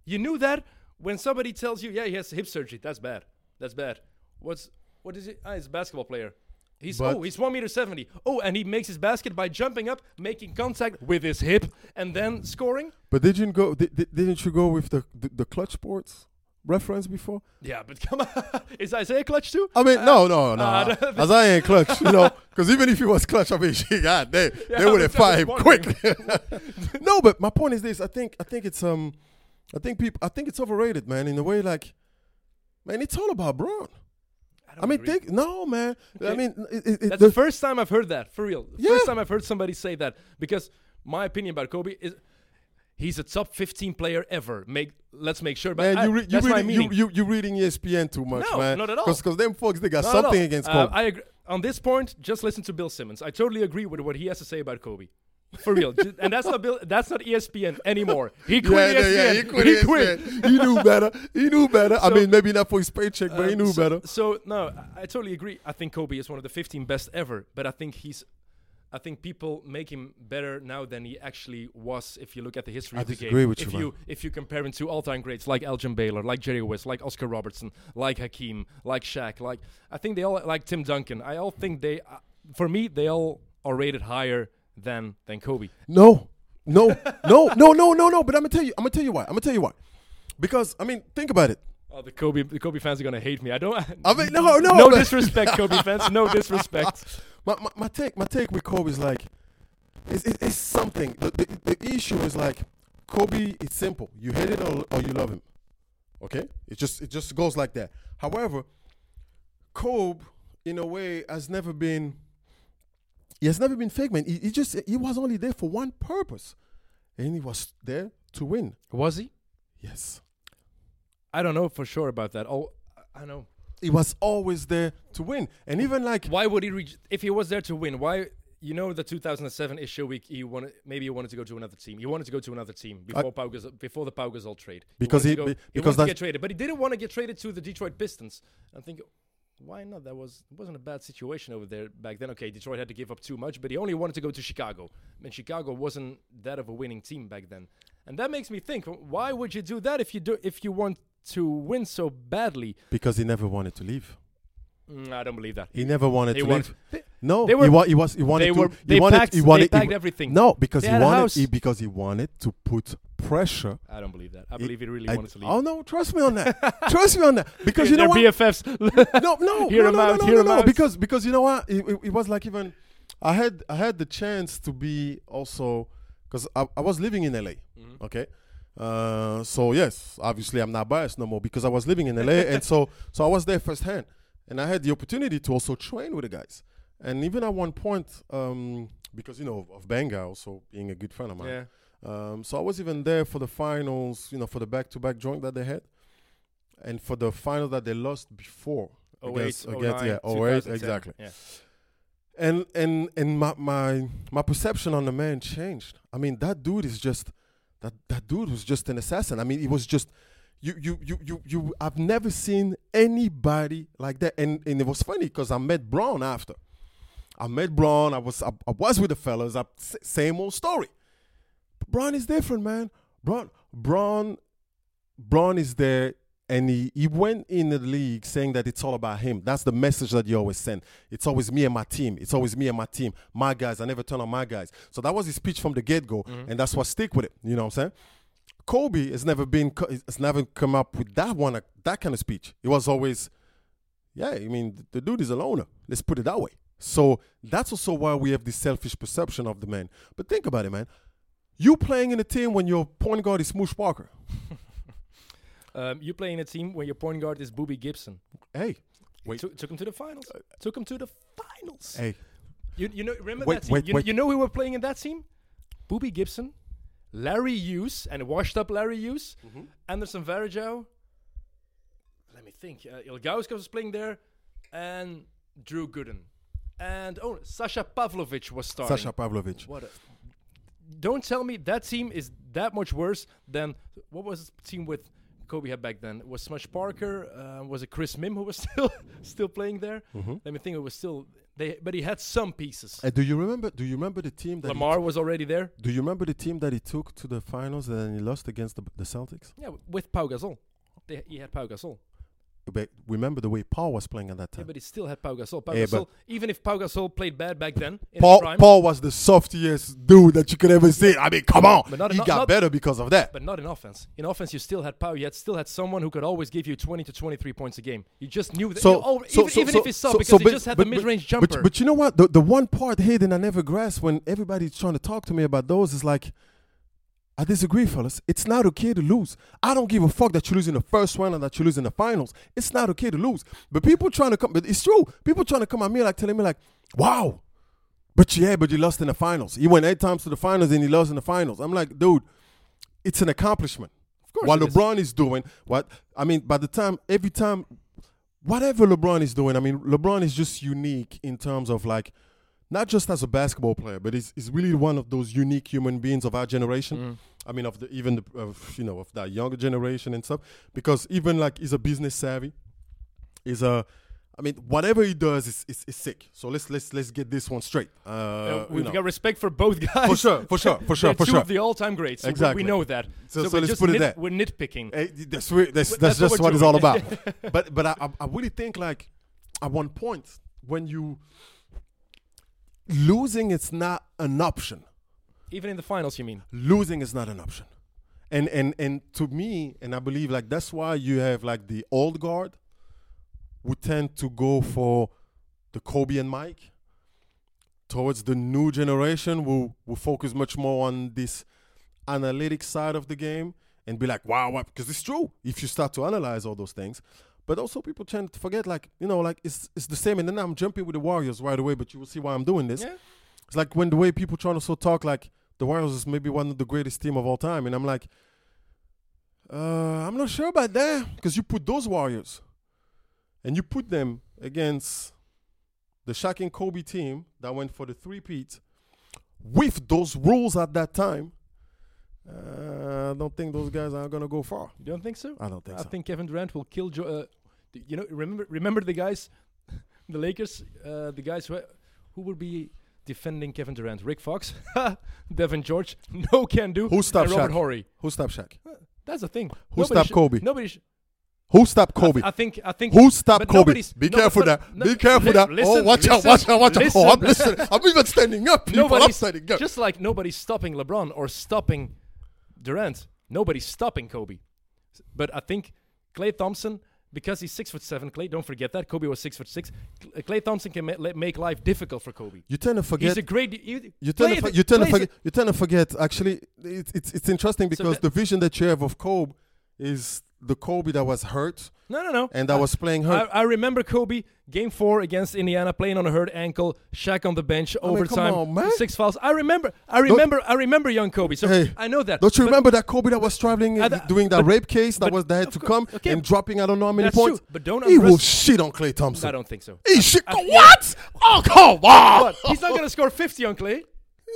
Speaker 3: You knew that when somebody tells you, yeah, he has hip surgery. That's bad. That's bad. What's what is it? Ah, he's a basketball player. He's
Speaker 4: But-
Speaker 3: oh he's one meter seventy. Oh, and he makes his basket by jumping up, making contact with his hip, and then scoring.
Speaker 4: But did you go? Did, did, didn't you go with the, the the Klutch Sports reference before?
Speaker 3: Yeah, but come on, *laughs* is Isaiah clutch too?
Speaker 4: I mean, no, no, no.
Speaker 3: uh, *laughs*
Speaker 4: As *laughs* I ain't clutch, you know, because even if he was clutch, I mean, she got they
Speaker 3: Yeah,
Speaker 4: they would have fired him quick. no, but my point is this: I think I think it's um, I think people I think it's overrated, man. In a way, like, man, it's all about Bron.
Speaker 3: Don't
Speaker 4: I mean,
Speaker 3: agree.
Speaker 4: think no, man. I mean, it, it,
Speaker 3: That's
Speaker 4: the-
Speaker 3: the first time I've heard that for real. The
Speaker 4: Yeah.
Speaker 3: First time I've heard somebody say that because my opinion about Kobe is he's a top 15 player ever. Make let's make sure. But
Speaker 4: man,
Speaker 3: I-
Speaker 4: you, re- you
Speaker 3: that's my
Speaker 4: reading you,
Speaker 3: meaning.
Speaker 4: you you reading E ESPN too much,
Speaker 3: No,
Speaker 4: man.
Speaker 3: not at all.
Speaker 4: Because them folks they got
Speaker 3: Not
Speaker 4: something against
Speaker 3: Uh, I agree. On this point, just listen to Bill Simmons. I totally agree with what he has to say about Kobe. For real, and that's not Bill. That's not ESPN anymore. He quit
Speaker 4: yeah,
Speaker 3: ESPN.
Speaker 4: yeah, he quit.
Speaker 3: He
Speaker 4: ESPN.
Speaker 3: quit.
Speaker 4: He knew better. He knew better. I mean, maybe not for his paycheck, but he
Speaker 3: Um,
Speaker 4: knew
Speaker 3: so,
Speaker 4: better.
Speaker 3: So no, I, I totally agree. I think Kobe is one of the 15 best ever, but I think he's. I think people make him better now than he actually was. If you look at the history
Speaker 4: I
Speaker 3: of the
Speaker 4: disagree
Speaker 3: game,
Speaker 4: with
Speaker 3: if
Speaker 4: you,
Speaker 3: you if you compare him to all-time greats like Elgin Baylor, like Jerry West, like Oscar Robertson, like Hakeem, like Shaq, like I think they all like Tim Duncan. I all think they, uh, for me, they all are rated higher than than Kobe.
Speaker 4: No, no, no, no, no, no, no. But I'm gonna tell you. I'm gonna tell you why. I'm gonna tell you why. Because I mean, think about it.
Speaker 3: Oh, the Kobe the Kobe fans are gonna hate me. I don't.
Speaker 4: I mean, no, no,
Speaker 3: no disrespect, *laughs* Kobe fans. No disrespect.
Speaker 4: My, my, my take, my take with Kobe is like, it's, it's, it's something. The, the, the issue is like, Kobe. It's simple. You hate it or, or you love him. Okay. It just it just goes like that. However, Kobe, in a way, has never been. He has never been fake, man. He, he just he was only there for one purpose, and he was there to win.
Speaker 3: Was he?
Speaker 4: Yes.
Speaker 3: I don't know for sure about that. Oh, I- I know.
Speaker 4: He was always there to win, and even like
Speaker 3: Why would he reach if he was there to win? Why? You know the 2007 issue week. He wanted maybe he wanted to go to another team. He wanted to go to another team before Pau Gasol, before the Pau Gasol trade.
Speaker 4: Because
Speaker 3: wanted
Speaker 4: he-
Speaker 3: go-
Speaker 4: be-
Speaker 3: he wanted to get traded, but he didn't want to get traded to the Detroit Pistons. I think why not? That was it wasn't a bad situation over there back then. Okay, Detroit had to give up too much, but he only wanted to go to Chicago, and Chicago wasn't that of a winning team back then. And that makes me think: why would you do that if you do if you want to win so badly?
Speaker 4: Because he never wanted to leave.
Speaker 3: Mm, I don't believe that.
Speaker 4: He never wanted
Speaker 3: They
Speaker 4: to
Speaker 3: were-
Speaker 4: leave.
Speaker 3: They-
Speaker 4: No,
Speaker 3: they
Speaker 4: he,
Speaker 3: were-
Speaker 4: wa- he was. He wanted
Speaker 3: they
Speaker 4: to.
Speaker 3: were-
Speaker 4: he
Speaker 3: they
Speaker 4: wanted.
Speaker 3: packed-
Speaker 4: he
Speaker 3: they
Speaker 4: wanted. he
Speaker 3: packed
Speaker 4: wa-
Speaker 3: everything.
Speaker 4: No, because
Speaker 3: They
Speaker 4: he wanted. He, because he wanted to put pressure.
Speaker 3: I don't believe that. I
Speaker 4: He-
Speaker 3: believe he really
Speaker 4: I-
Speaker 3: wanted to leave.
Speaker 4: Oh no, trust me on that. trust me on that. *laughs* Because you know what?
Speaker 3: BFFs. *laughs*
Speaker 4: no, no, *laughs*
Speaker 3: Hear
Speaker 4: no, no,
Speaker 3: out,
Speaker 4: no,
Speaker 3: hear
Speaker 4: no, no,
Speaker 3: out.
Speaker 4: because because you know what? It, it, it was like even I had I had the chance to be also because I, I was living in LA.
Speaker 3: Mm-hmm.
Speaker 4: Okay, uh, so yes, obviously I'm not biased no more because I was living in LA, and so so I was there firsthand, and I had the opportunity to also train with the guys, and even at one point, um, because you know of Benga also being a good friend of mine.
Speaker 3: yeah.
Speaker 4: Um, so I was even there for the finals, you know, for the back-to-back joint that they had, and for the final that they lost before.
Speaker 3: 08,
Speaker 4: against,
Speaker 3: 09,
Speaker 4: yeah, 08,
Speaker 3: 2010.
Speaker 4: exactly.
Speaker 3: Yeah.
Speaker 4: And and and my, my my perception on the man changed. I mean, that dude is just that that dude was just an assassin. I mean, he was just you you you you you. I've never seen anybody like that. And and it was funny because I met Bron after. I met Bron. I was I, I was with the fellas. I, same old story. But Bron is different, man. Bron Bron Bron is there and he, he went in the league saying that it's all about him. That's the message that you always send. It's always me and my team. It's always me and my team. My guys. I never turn on my guys. So that was his speech from the get go, mm-hmm. and that's what stick with it. You know what I'm saying? Kobe has never been has never come up with that one that kind of speech. It was always, yeah. I mean, the dude is a loner. Let's put it that way. So that's also why we have this selfish perception of the man. But think about it, man. You playing in a team when your point guard is Smush Parker. *laughs*
Speaker 3: Um, you play in a team when your point guard is Boobie Gibson.
Speaker 4: Hey, wait.
Speaker 3: Took, took him to the finals. took him to the finals.
Speaker 4: hey,
Speaker 3: You, you know, remember
Speaker 4: Wait,
Speaker 3: that team?
Speaker 4: wait,
Speaker 3: you,
Speaker 4: wait.
Speaker 3: you know who were playing in that team? Boobie Gibson, Larry Hughes, and washed up Larry Hughes,
Speaker 4: Mm-hmm.
Speaker 3: Anderson Varejao. Let me think. Uh, Ilgauskas was playing there, and Drew Gooden, and oh, Sasha Pavlovich was starting.
Speaker 4: Sasha Pavlovich.
Speaker 3: What? A, don't tell me that team is that much worse than what was the team with Kobe had back then? It Was Smush Parker? Uh, was it Chris Mihm who was *laughs* still still playing there? Let me think. It was still they, but he had some pieces.
Speaker 4: Uh, do you remember? Do you remember the team that?
Speaker 3: Lamar was already there.
Speaker 4: Do you remember the team that he took to the finals and then he lost against the, the Celtics?
Speaker 3: Yeah, with Pau Gasol. They, he had Pau Gasol.
Speaker 4: But remember the way Paul was playing at that time.
Speaker 3: Yeah, but he still had Pau Gasol. Pau
Speaker 4: Yeah,
Speaker 3: Gasol, even if Pau Gasol played bad back then, in
Speaker 4: Paul,
Speaker 3: prime,
Speaker 4: Paul was the softiest dude that you could ever see. I mean, come on.
Speaker 3: But not-
Speaker 4: he got
Speaker 3: not-
Speaker 4: better because of that.
Speaker 3: but not in offense. In offense, you still had Pau. You had still had someone who could always give you 20 to 23 points a game. You just knew that.
Speaker 4: So,
Speaker 3: you- oh,
Speaker 4: so,
Speaker 3: even
Speaker 4: so,
Speaker 3: even
Speaker 4: so,
Speaker 3: if he sucked,
Speaker 4: so-
Speaker 3: because
Speaker 4: so
Speaker 3: he
Speaker 4: but-
Speaker 3: just had
Speaker 4: but-
Speaker 3: the mid-range
Speaker 4: but-
Speaker 3: jumper.
Speaker 4: But, you know what? The, the one part, Hayden, I never grasped when everybody's trying to talk to me about those is like, I disagree, fellas. It's not okay to lose. I don't give a fuck that you lose in the first round and that you lose in the finals. It's not okay to lose. But people trying to come, but it's true. People trying to come at me like telling me like, wow, but yeah, but you lost in the finals. He went eight times to the finals and he lost in the finals. I'm like, dude, it's an accomplishment. Of
Speaker 3: course
Speaker 4: What
Speaker 3: it is.
Speaker 4: LeBron is doing, what I mean, by the time every time, whatever LeBron is doing, I mean, LeBron is just unique in terms of like, not just as a basketball player, but he's, he's really one of those unique human beings of our generation.
Speaker 3: Mm.
Speaker 4: I mean, of the even the of, you know of that younger generation and stuff. Because even like he's a business savvy. He's a, I mean, whatever he does is, is, is sick. So let's let's let's get this one straight. Uh,
Speaker 3: Uh, we've
Speaker 4: know.
Speaker 3: got respect for both guys.
Speaker 4: For sure, for sure, for *laughs* sure, for
Speaker 3: two
Speaker 4: sure.
Speaker 3: of the all-time greats. so
Speaker 4: Exactly.
Speaker 3: We know that.
Speaker 4: So- so
Speaker 3: we're
Speaker 4: let's
Speaker 3: just
Speaker 4: put it
Speaker 3: nit-
Speaker 4: there.
Speaker 3: We're nitpicking.
Speaker 4: Eh, that's that's, that's
Speaker 3: that's
Speaker 4: just
Speaker 3: we're
Speaker 4: what it's all about. *laughs* but but I, I I really think like at one point when you losing is not an option.
Speaker 3: Even in the finals, you mean?
Speaker 4: losing is not an option. And and and to me, and I believe like that's why you have like the old guard who tend to go for the Kobe and Mike towards the new generation who will focus much more on this analytic side of the game and be like, wow. Because it's true if you start to analyze all those things. But also people tend to forget, like, you know, like it's it's the same. And then I'm jumping with the Warriors right away, but you will see why I'm doing this.
Speaker 3: Yeah.
Speaker 4: It's like when the way people try to so talk like the Warriors is maybe one of the greatest team of all time, and I'm like, uh, I'm not sure about that because you put those Warriors and you put them against the Shaq and Kobe team that went for the three peat with those rules at that time. Uh, I don't think those guys are gonna go far.
Speaker 3: You don't think so?
Speaker 4: I don't think so.
Speaker 3: I
Speaker 4: so.
Speaker 3: think Kevin Durant will kill. Jo- uh, you know, remember remember the guys *laughs* the Lakers, uh, the guys who who will be defending Kevin Durant? Rick Fox, *laughs* Devean George, *laughs* no can do.
Speaker 4: Who stopped
Speaker 3: Robert
Speaker 4: Shaq?
Speaker 3: Horry.
Speaker 4: Who stopped Shaq?
Speaker 3: That's the thing.
Speaker 4: Who
Speaker 3: Nobody
Speaker 4: stopped Kobe?
Speaker 3: Nobody. Sh-
Speaker 4: Who stopped
Speaker 3: I
Speaker 4: Kobe?
Speaker 3: th- I, think. I think.
Speaker 4: Who stopped Kobe? Be
Speaker 3: no,
Speaker 4: careful there.
Speaker 3: no,
Speaker 4: Be careful
Speaker 3: listen,
Speaker 4: oh, watch out,
Speaker 3: listen,
Speaker 4: watch out, watch out. Oh, I'm
Speaker 3: listen.
Speaker 4: listening. I'm even standing up, people. I'm standing up.
Speaker 3: just like nobody's stopping LeBron or stopping Durant. Nobody's stopping Kobe. But I think Klay Thompson, because he's six foot seven, Klay, don't forget that Kobe was six foot six. Klay uh, Thompson can ma- make life difficult for Kobe.
Speaker 4: you tend to forget.
Speaker 3: He's a great. You,
Speaker 4: You tend, to, for, you, tend to forget, you tend to forget. Actually, it's it's, it's interesting because
Speaker 3: that-
Speaker 4: the vision that you have of Kobe is the Kobe that was hurt
Speaker 3: No, no, no.
Speaker 4: and that
Speaker 3: I-
Speaker 4: was playing hurt.
Speaker 3: I remember Kobe game four against Indiana playing on a hurt ankle, Shaq on the bench,
Speaker 4: I mean,
Speaker 3: overtime,
Speaker 4: on, man.
Speaker 3: six fouls. I remember, I remember, I remember young Kobe. So
Speaker 4: Hey,
Speaker 3: I know that.
Speaker 4: Don't you
Speaker 3: But
Speaker 4: remember that Kobe that was traveling
Speaker 3: I
Speaker 4: uh,
Speaker 3: th-
Speaker 4: doing that
Speaker 3: but-
Speaker 4: rape case that was that had to
Speaker 3: cour-
Speaker 4: come
Speaker 3: okay,
Speaker 4: and dropping I don't know how many
Speaker 3: That's
Speaker 4: points?
Speaker 3: true, but don't
Speaker 4: he will shit on Klay Thompson.
Speaker 3: I don't think so.
Speaker 4: He shit.
Speaker 3: I-
Speaker 4: what? Oh come on!
Speaker 3: What? He's not going to score 50 on Klay.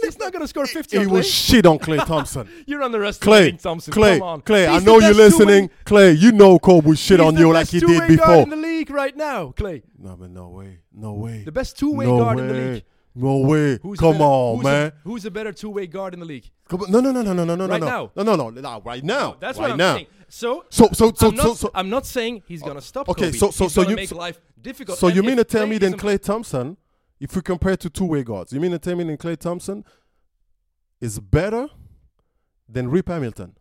Speaker 3: He's not going to score 50
Speaker 4: He
Speaker 3: on
Speaker 4: will shit on Klay Thompson. *laughs*
Speaker 3: You're underestimating
Speaker 4: Klay,
Speaker 3: Thompson.
Speaker 4: Klay,
Speaker 3: Come on.
Speaker 4: Klay. I know you're
Speaker 3: best two-way-
Speaker 4: listening. Klay, you know Kobe will shit
Speaker 3: he's
Speaker 4: on you like
Speaker 3: best
Speaker 4: he
Speaker 3: two-way
Speaker 4: did
Speaker 3: guard
Speaker 4: before.
Speaker 3: in the league right now, Klay.
Speaker 4: No, but no way, no way.
Speaker 3: The best two-way
Speaker 4: no
Speaker 3: guard
Speaker 4: way.
Speaker 3: in the league.
Speaker 4: No way.
Speaker 3: Who's
Speaker 4: Come
Speaker 3: better-
Speaker 4: on,
Speaker 3: who's a-
Speaker 4: man.
Speaker 3: who's a better two-way guard in the league?
Speaker 4: Come on. No, no, no, no, no, no, no,
Speaker 3: Right
Speaker 4: no,
Speaker 3: now.
Speaker 4: no, no, no, no, no, right now.
Speaker 3: That's
Speaker 4: right
Speaker 3: what I'm
Speaker 4: now.
Speaker 3: saying. So,
Speaker 4: So, so, so,
Speaker 3: I'm, not,
Speaker 4: so, so,
Speaker 3: I'm not saying he's going to stop
Speaker 4: Okay,
Speaker 3: Kobe.
Speaker 4: so- so-
Speaker 3: he's
Speaker 4: so you-
Speaker 3: make
Speaker 4: so-
Speaker 3: life difficult.
Speaker 4: so
Speaker 3: And
Speaker 4: you mean to tell me then Klay Thompson, if we compare to two-way guards, you mean me then Klay Thompson is better than Rip Hamilton?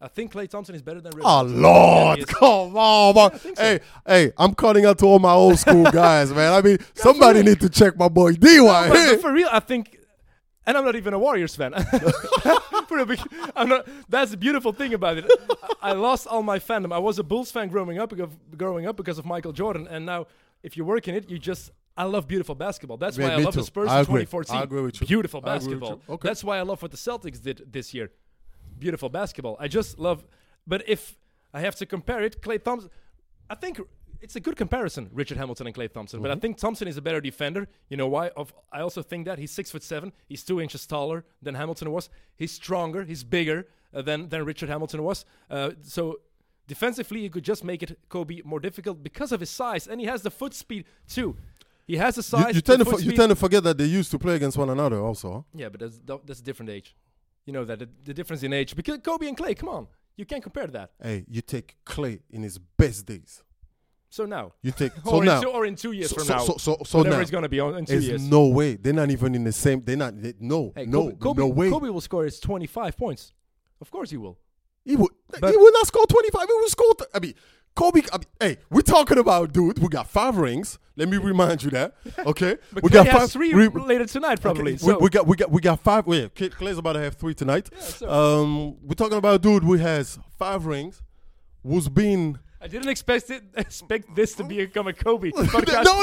Speaker 3: I think Klay Thompson is better than Rip.
Speaker 4: Oh
Speaker 3: Hamilton.
Speaker 4: Lord,
Speaker 3: Yeah,
Speaker 4: come on, man.
Speaker 3: Think so.
Speaker 4: Hey, hey, I'm calling out to all my old school *laughs* guys, man. I mean, somebody need to check my boy DY.
Speaker 3: But- but for real, I think, and I'm not even a Warriors fan. *laughs* For I'm not. That's the beautiful thing about it. I, I lost all my fandom. I was a Bulls fan growing up, because, growing up because of Michael Jordan, and now if you work in it, you just. I love beautiful basketball. That's
Speaker 4: Yeah,
Speaker 3: why I love the. Spurs in 2014.
Speaker 4: I agree with you.
Speaker 3: Beautiful basketball.
Speaker 4: you. Okay.
Speaker 3: That's why I love what the Celtics did this year. Beautiful basketball. I just love. But if I have to compare it, Klay Thompson, I think it's a good comparison, Richard Hamilton and Klay Thompson. But I think Thompson is a better defender. You know why? Of I also think that he's six foot seven. He's two inches taller than Hamilton was. He's stronger. He's bigger uh, than than Richard Hamilton was. Uh, so defensively, you could just make it Kobe more difficult because of his size, and he has the foot speed too. He has the size.
Speaker 4: you
Speaker 3: the
Speaker 4: tend to you tend to forget that they used to play against one another also.
Speaker 3: Yeah, but that's that's a different age. You know that the, the difference in age because Kobe and Klay. Come on, you can't compare that.
Speaker 4: Hey, you take Klay in his best days.
Speaker 3: So now,
Speaker 4: You take *laughs* so
Speaker 3: or,
Speaker 4: now.
Speaker 3: in two, or in two years
Speaker 4: so,
Speaker 3: from
Speaker 4: so,
Speaker 3: now,
Speaker 4: so, so, so
Speaker 3: whatever
Speaker 4: now.
Speaker 3: it's gonna be on in two
Speaker 4: There's
Speaker 3: years.
Speaker 4: no way they're not even in the same. They're not. They, no,
Speaker 3: Hey,
Speaker 4: no,
Speaker 3: Kobe, Kobe,
Speaker 4: no way.
Speaker 3: Kobe will score his 25 points. Of course he will.
Speaker 4: He would.
Speaker 3: But-
Speaker 4: he would not score 25. He would score. Th- I mean, Kobe. I mean, hey, we're talking about dude. We got five rings. Let me remind you that. Okay, *laughs* we got five.
Speaker 3: three
Speaker 4: we-
Speaker 3: later tonight, probably.
Speaker 4: Okay,
Speaker 3: so
Speaker 4: we, we got we got we got five. Wait, Klay- Klay's about to have three tonight.
Speaker 3: so-
Speaker 4: um, we're talking about dude who has five rings, who's been.
Speaker 3: I didn't expect it. *laughs* Expect this to become a Kobe. *laughs*
Speaker 4: No,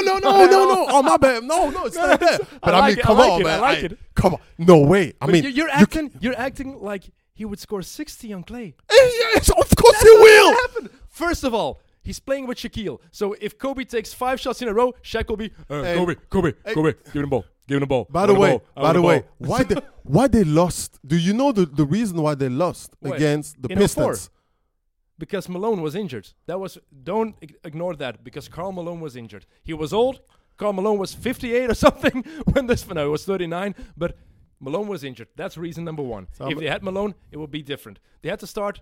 Speaker 4: no, no, no, no. Oh my bad. No, no, it's not that. But I,
Speaker 3: like
Speaker 4: mean,
Speaker 3: it, I
Speaker 4: come
Speaker 3: like
Speaker 4: on,
Speaker 3: it, I
Speaker 4: man.
Speaker 3: like it.
Speaker 4: Come on. No way. I
Speaker 3: But
Speaker 4: mean,
Speaker 3: you- you're
Speaker 4: you
Speaker 3: acting. You're acting like he would score 60 on Klay.
Speaker 4: Yes, of course he
Speaker 3: That's not
Speaker 4: will.
Speaker 3: happen. First of all, he's playing with Shaquille. So if Kobe takes five shots in a row, Shaq will be uh,
Speaker 4: Hey.
Speaker 3: Kobe, Kobe,
Speaker 4: Hey.
Speaker 3: Kobe, give him the ball, give him the ball.
Speaker 4: By the way, by the way, why they *laughs* why they lost? Do you know the, the reason why they lost
Speaker 3: When?
Speaker 4: against the
Speaker 3: In 04?
Speaker 4: Pistons?
Speaker 3: because Malone was injured. That was don't ignore that because Karl Malone was injured. He was old. Karl Malone was 58 or *laughs* something when this no, it was 39, but Malone was injured. That's reason number one.
Speaker 4: So
Speaker 3: if they had Malone, it would be different. They had to start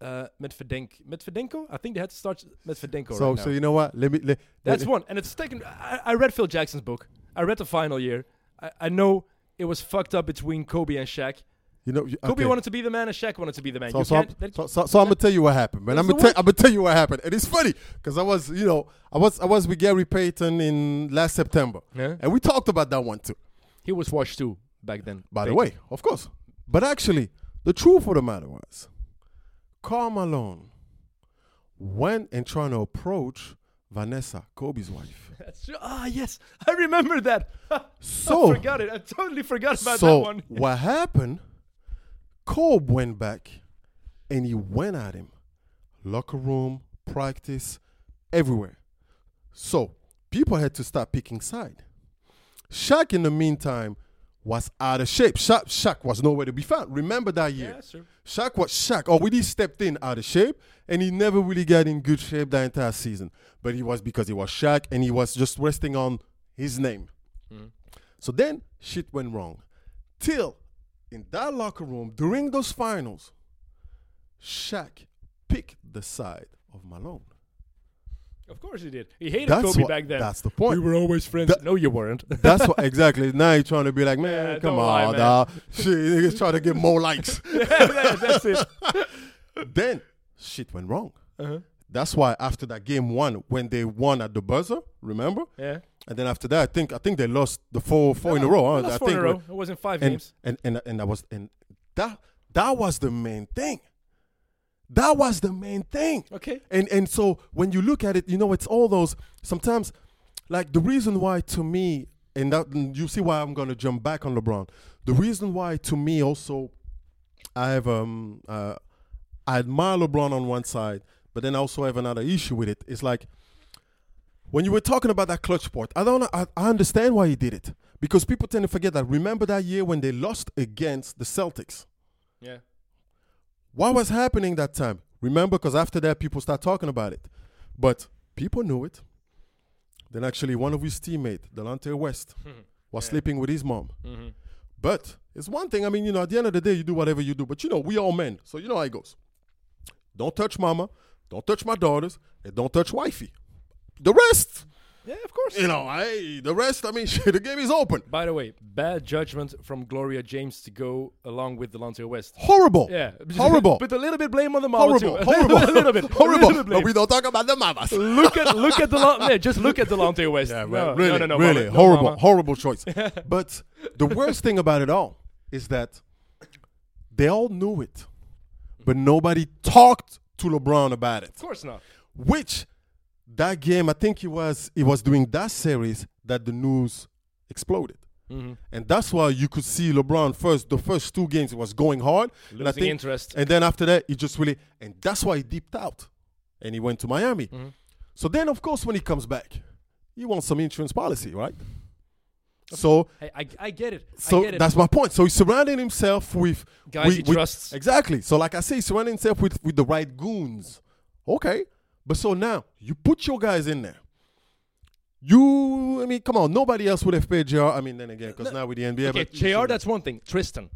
Speaker 3: uh, Medvedenko. Medvedenko? I think they had to start Medvedenko
Speaker 4: So
Speaker 3: right now.
Speaker 4: so you know what? Let me. Let,
Speaker 3: That's
Speaker 4: let-
Speaker 3: one. And it's taken. I, I read Phil Jackson's book. I read the final year. I, I know it was fucked up between Kobe and Shaq.
Speaker 4: You know, you,
Speaker 3: Kobe
Speaker 4: okay.
Speaker 3: wanted to be the man, and Shaq wanted to be the man.
Speaker 4: So,
Speaker 3: you
Speaker 4: so, I'm,
Speaker 3: that-
Speaker 4: so, so, so I'm gonna tell you what happened, man. I'm gonna tell. I'm gonna tell you what happened, and it's funny because I was, you know, I was I was with Gary Payton in last September,
Speaker 3: Yeah.
Speaker 4: and we talked about that one too.
Speaker 3: He was washed too back then.
Speaker 4: By the way, of course. But actually, the truth of the matter was, Karl Malone went and trying to approach Vanessa, Kobe's wife. *laughs*
Speaker 3: That's true. Ah, yes, I remember that. *laughs*
Speaker 4: So-
Speaker 3: I forgot it. I totally forgot about
Speaker 4: so
Speaker 3: that one. *laughs*
Speaker 4: what happened? Kobe went back and he went at him, locker room, practice, everywhere. So people had to start picking side. Shaq, in the meantime, was out of shape. Shaq, Shaq was nowhere to be found. Remember that year?
Speaker 3: Yeah, sure.
Speaker 4: Shaq was Shaq already stepped in out of shape, and he never really got in good shape that entire season. But it was because he was Shaq, and he was just resting on his name. Mm. So then shit went wrong. Till in that locker room during those finals, Shaq picked the side of Malone.
Speaker 3: Of course he did. He hated
Speaker 4: That's
Speaker 3: Kobe
Speaker 4: what-
Speaker 3: back then.
Speaker 4: that's the point.
Speaker 3: We were always friends.
Speaker 4: That-
Speaker 3: no, you weren't. *laughs*
Speaker 4: That's what exactly. Now you're trying to be like, man,
Speaker 3: Yeah,
Speaker 4: come
Speaker 3: don't lie,
Speaker 4: on,
Speaker 3: man."
Speaker 4: dawg. Shit, niggas trying to get more likes. *laughs*
Speaker 3: yeah, that's it. *laughs*
Speaker 4: then shit went wrong.
Speaker 3: Uh-huh.
Speaker 4: That's why after that game one, when they won at the buzzer, remember?
Speaker 3: Yeah.
Speaker 4: And then after that, I think I think they lost the four four in a row. huh?
Speaker 3: Lost
Speaker 4: I
Speaker 3: four
Speaker 4: think
Speaker 3: in a row.
Speaker 4: we-
Speaker 3: It wasn't five
Speaker 4: and,
Speaker 3: games.
Speaker 4: and and and that was and that that was the main thing. That was the main thing.
Speaker 3: Okay.
Speaker 4: And and so when you look at it, you know, it's all those sometimes like the reason why to me, and that you see why I'm gonna jump back on LeBron. The reason why to me also I have um uh I admire LeBron on one side, but then I also have another issue with it. It's like when you were talking about that clutch part, I don't I, I understand why he did it. Because people tend to forget that. Remember that year when they lost against the Celtics?
Speaker 3: Yeah.
Speaker 4: What was happening that time? Remember, because after that, people start talking about it. But people knew it. Then actually, one of his teammates, Delonte West, *laughs* was
Speaker 3: Yeah.
Speaker 4: sleeping with his mom.
Speaker 3: hmm
Speaker 4: But it's one thing. I mean, you know, at the end of the day, you do whatever you do. But you know, we all men, so you know how it goes. Don't touch mama. Don't touch my daughters, and don't touch wifey. The rest,
Speaker 3: Yeah, of course.
Speaker 4: you know, I the rest. I mean, *laughs* the game is open.
Speaker 3: By the way, bad judgment from Gloria James to go along with Delonte West.
Speaker 4: Horrible.
Speaker 3: Yeah. *laughs*
Speaker 4: Horrible.
Speaker 3: Put a little bit blame on the mama
Speaker 4: Horrible.
Speaker 3: too.
Speaker 4: Horrible. *laughs*
Speaker 3: a little bit.
Speaker 4: Horrible.
Speaker 3: Little bit
Speaker 4: But we don't talk about the mamas.
Speaker 3: look at look at Delonte. Yeah, just look at Delonte West.
Speaker 4: Yeah,
Speaker 3: no,
Speaker 4: really,
Speaker 3: no, no, no,
Speaker 4: really
Speaker 3: mama.
Speaker 4: Horrible, horrible choice. but the worst thing about it all is that they all knew it, but nobody talked to LeBron about it.
Speaker 3: Of course not.
Speaker 4: Which that game, I think it was it was during that series that the news exploded.
Speaker 3: Mhm.
Speaker 4: And that's why you could see LeBron first. The first two games, it was going hard, and I
Speaker 3: Losing
Speaker 4: think,
Speaker 3: interest.
Speaker 4: And then after that, he just really, and that's why he dipped out, and he went to Miami.
Speaker 3: Mm-hmm.
Speaker 4: So then, of course, when he comes back, he wants some insurance policy, right? So,
Speaker 3: Hey, I, I get it.
Speaker 4: so
Speaker 3: I get it.
Speaker 4: that's my point. So he's surrounding himself with
Speaker 3: Guys
Speaker 4: with-
Speaker 3: he
Speaker 4: with-
Speaker 3: trusts.
Speaker 4: Exactly. So, like I say, he's surrounding himself with with the right goons. Okay, but so now you put your guys in there. You, I mean, come on. Nobody else would have paid JR. I mean, then again, because now with the NBA,
Speaker 3: Okay, JR, that's one thing. Tristan,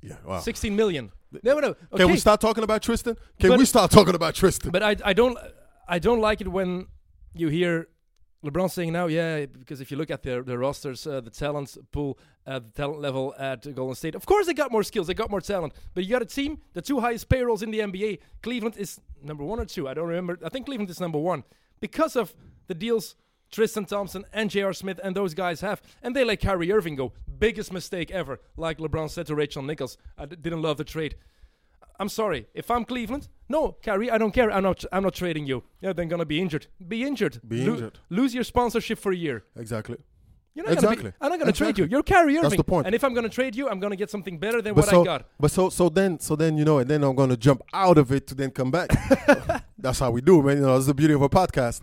Speaker 4: yeah. Wow.
Speaker 3: 16 million. No, no, no. Okay.
Speaker 4: Can we start talking about Tristan? Can
Speaker 3: But-
Speaker 4: we start talking about Tristan?
Speaker 3: But I, I don't, I don't like it when you hear LeBron saying now, yeah, because if you look at their the rosters, uh, the talent pool, uh, the talent level at Golden State, of course they got more skills, they got more talent. But you got a team, the two highest payrolls in the NBA. Cleveland is number one or two. I don't remember. I think Cleveland is number one because of the deals Tristan Thompson and J.R. Smith and those guys have, and they let Kyrie Irving go. Biggest mistake ever. Like LeBron said to Rachel Nichols, I d- didn't love the trade. I'm sorry. If I'm Cleveland, no, Kyrie, I don't care. I'm not. I'm not trading you. Yeah, then gonna be injured. Be injured.
Speaker 4: Be
Speaker 3: Lo-
Speaker 4: injured.
Speaker 3: Lose your sponsorship for a year.
Speaker 4: exactly.
Speaker 3: You're not gonna
Speaker 4: Exactly.
Speaker 3: be, I'm not gonna trade you. You're Kyrie Irving.
Speaker 4: That's the point.
Speaker 3: And if I'm gonna trade you, I'm gonna get something better than
Speaker 4: But
Speaker 3: what
Speaker 4: so,
Speaker 3: I got.
Speaker 4: but so, so then, so then, you know, and then I'm gonna jump out of it to then come back. *laughs* that's how we do, man. You know, that's the beauty of a podcast.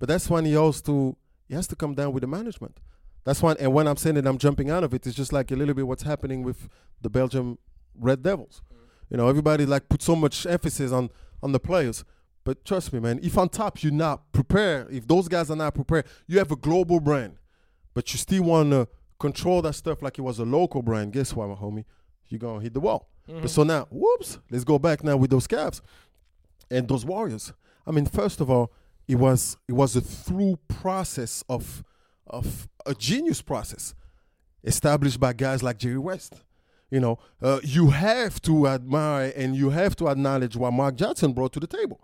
Speaker 4: But that's when he has to, he has to come down with the management. That's when, and when I'm saying that I'm jumping out of it, it's just like a little bit what's happening with the Belgium Red Devils. You know, everybody like put so much emphasis on on the players. But trust me, man, if on top you're not prepared, if those guys are not prepared, you have a global brand, but you still want to control that stuff like it was a local brand. Guess what, my homie? You're gonna hit the wall. Mm-hmm. But so now, whoops, let's go back now with those Cavs and those Warriors. I mean, first of all, it was it was a through process of of a genius process established by guys like Jerry West. You know, uh, you have to admire and you have to acknowledge what Mark Johnson brought to the table.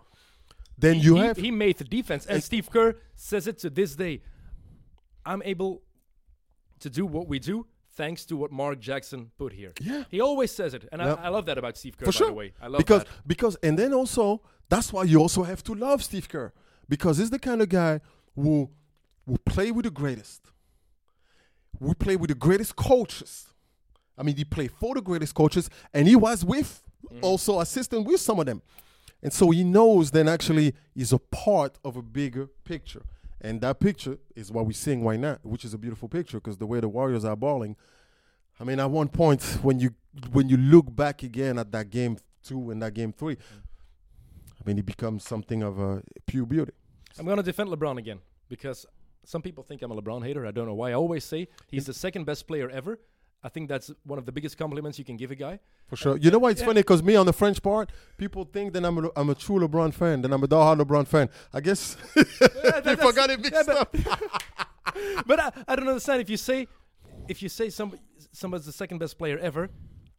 Speaker 4: Then you
Speaker 3: he,
Speaker 4: have
Speaker 3: he made the defense, and Steve Kerr says it to this day. I'm able to do what we do thanks to what Mark Jackson put here.
Speaker 4: Yeah.
Speaker 3: He always says it, and
Speaker 4: Yeah.
Speaker 3: I, I love that about Steve Kerr.
Speaker 4: for
Speaker 3: by
Speaker 4: sure.
Speaker 3: the way, I love
Speaker 4: because
Speaker 3: that.
Speaker 4: because and then also that's why you also have to love Steve Kerr because he's the kind of guy who will play with the greatest. We play with the greatest coaches. I mean, he played for the greatest coaches, and he was with mm. also assistant with some of them, and so he knows then actually he's a part of a bigger picture, and that picture is what we're seeing right now, which is a beautiful picture because the way the Warriors are balling, I mean, at one point when you when you look back again at that game two and that game three, I mean, it becomes something of a pure beauty.
Speaker 3: I'm going to defend LeBron again because some people think I'm a LeBron hater. I don't know why. I always say he's the second best player ever. I think that's one of the biggest compliments you can give a guy.
Speaker 4: For sure. You know why it's
Speaker 3: Yeah.
Speaker 4: funny? Because me on the French part, people think that I'm a, I'm a true LeBron fan, that I'm a diehard LeBron fan. I guess *laughs* they forgot it mixed
Speaker 3: yeah,
Speaker 4: up. *laughs*
Speaker 3: but I, I don't understand if you say if you say some somebody's the second best player ever,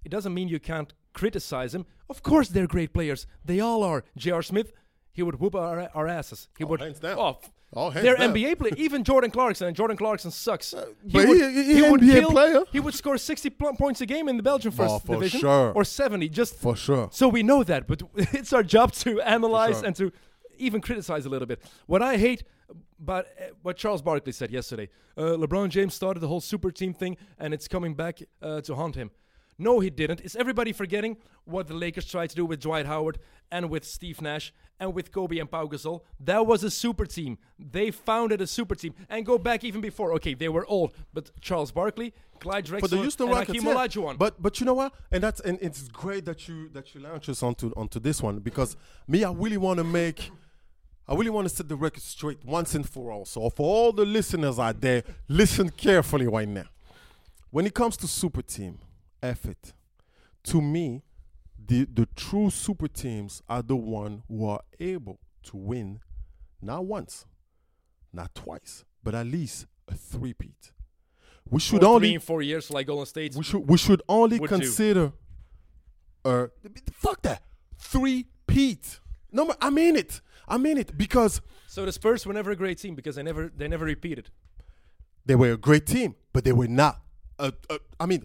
Speaker 3: it doesn't mean you can't criticize him. Of course, they're great players. They all are. J.R. Smith, he would whoop our, our asses. He
Speaker 4: Oh,
Speaker 3: would.
Speaker 4: hands down.
Speaker 3: Oh,
Speaker 4: Oh,
Speaker 3: they're
Speaker 4: down.
Speaker 3: NBA players. Even Jordan Clarkson, and Jordan Clarkson sucks.
Speaker 4: but he- he
Speaker 3: would
Speaker 4: NBA
Speaker 3: kill-
Speaker 4: player.
Speaker 3: He would score 60 pl- points a game in the Belgian first
Speaker 4: Oh, for
Speaker 3: division,
Speaker 4: sure.
Speaker 3: or 70. Just
Speaker 4: For sure.
Speaker 3: so we know that, but *laughs* it's our job to analyze
Speaker 4: sure.
Speaker 3: and to even criticize a little bit. What I hate about uh, what Charles Barkley said yesterday, uh, LeBron James started the whole super team thing, and it's coming back uh, to haunt him. No, he didn't. Is everybody forgetting what the Lakers tried to do with Dwight Howard and with Steve Nash and with Kobe and Pau Gasol? That was a super team. They founded a super team. And go back even before. Okay, they were old, but Charles Barkley, Clyde Drexler,
Speaker 4: For the Houston
Speaker 3: and
Speaker 4: Rockets,
Speaker 3: Hakeem
Speaker 4: yeah.
Speaker 3: Olajuwon.
Speaker 4: But but you know what? And that's and it's great that you that you launch us onto onto this one because me, I really want to make. I really want to set the record straight once and for all. So for all the listeners out there, listen carefully right now. When it comes to super team effort, to me, the the true super teams are the one who are able to win, not once, not twice, but at least a three-peat. We should
Speaker 3: Or
Speaker 4: only
Speaker 3: three in four years like Golden State.
Speaker 4: we should we should only
Speaker 3: Would do.
Speaker 4: consider uh fuck that three peat. No, I mean it. I mean it because
Speaker 3: So the Spurs were never a great team because they never they never repeated.
Speaker 4: they were a great team, but they were not. A, a, I mean,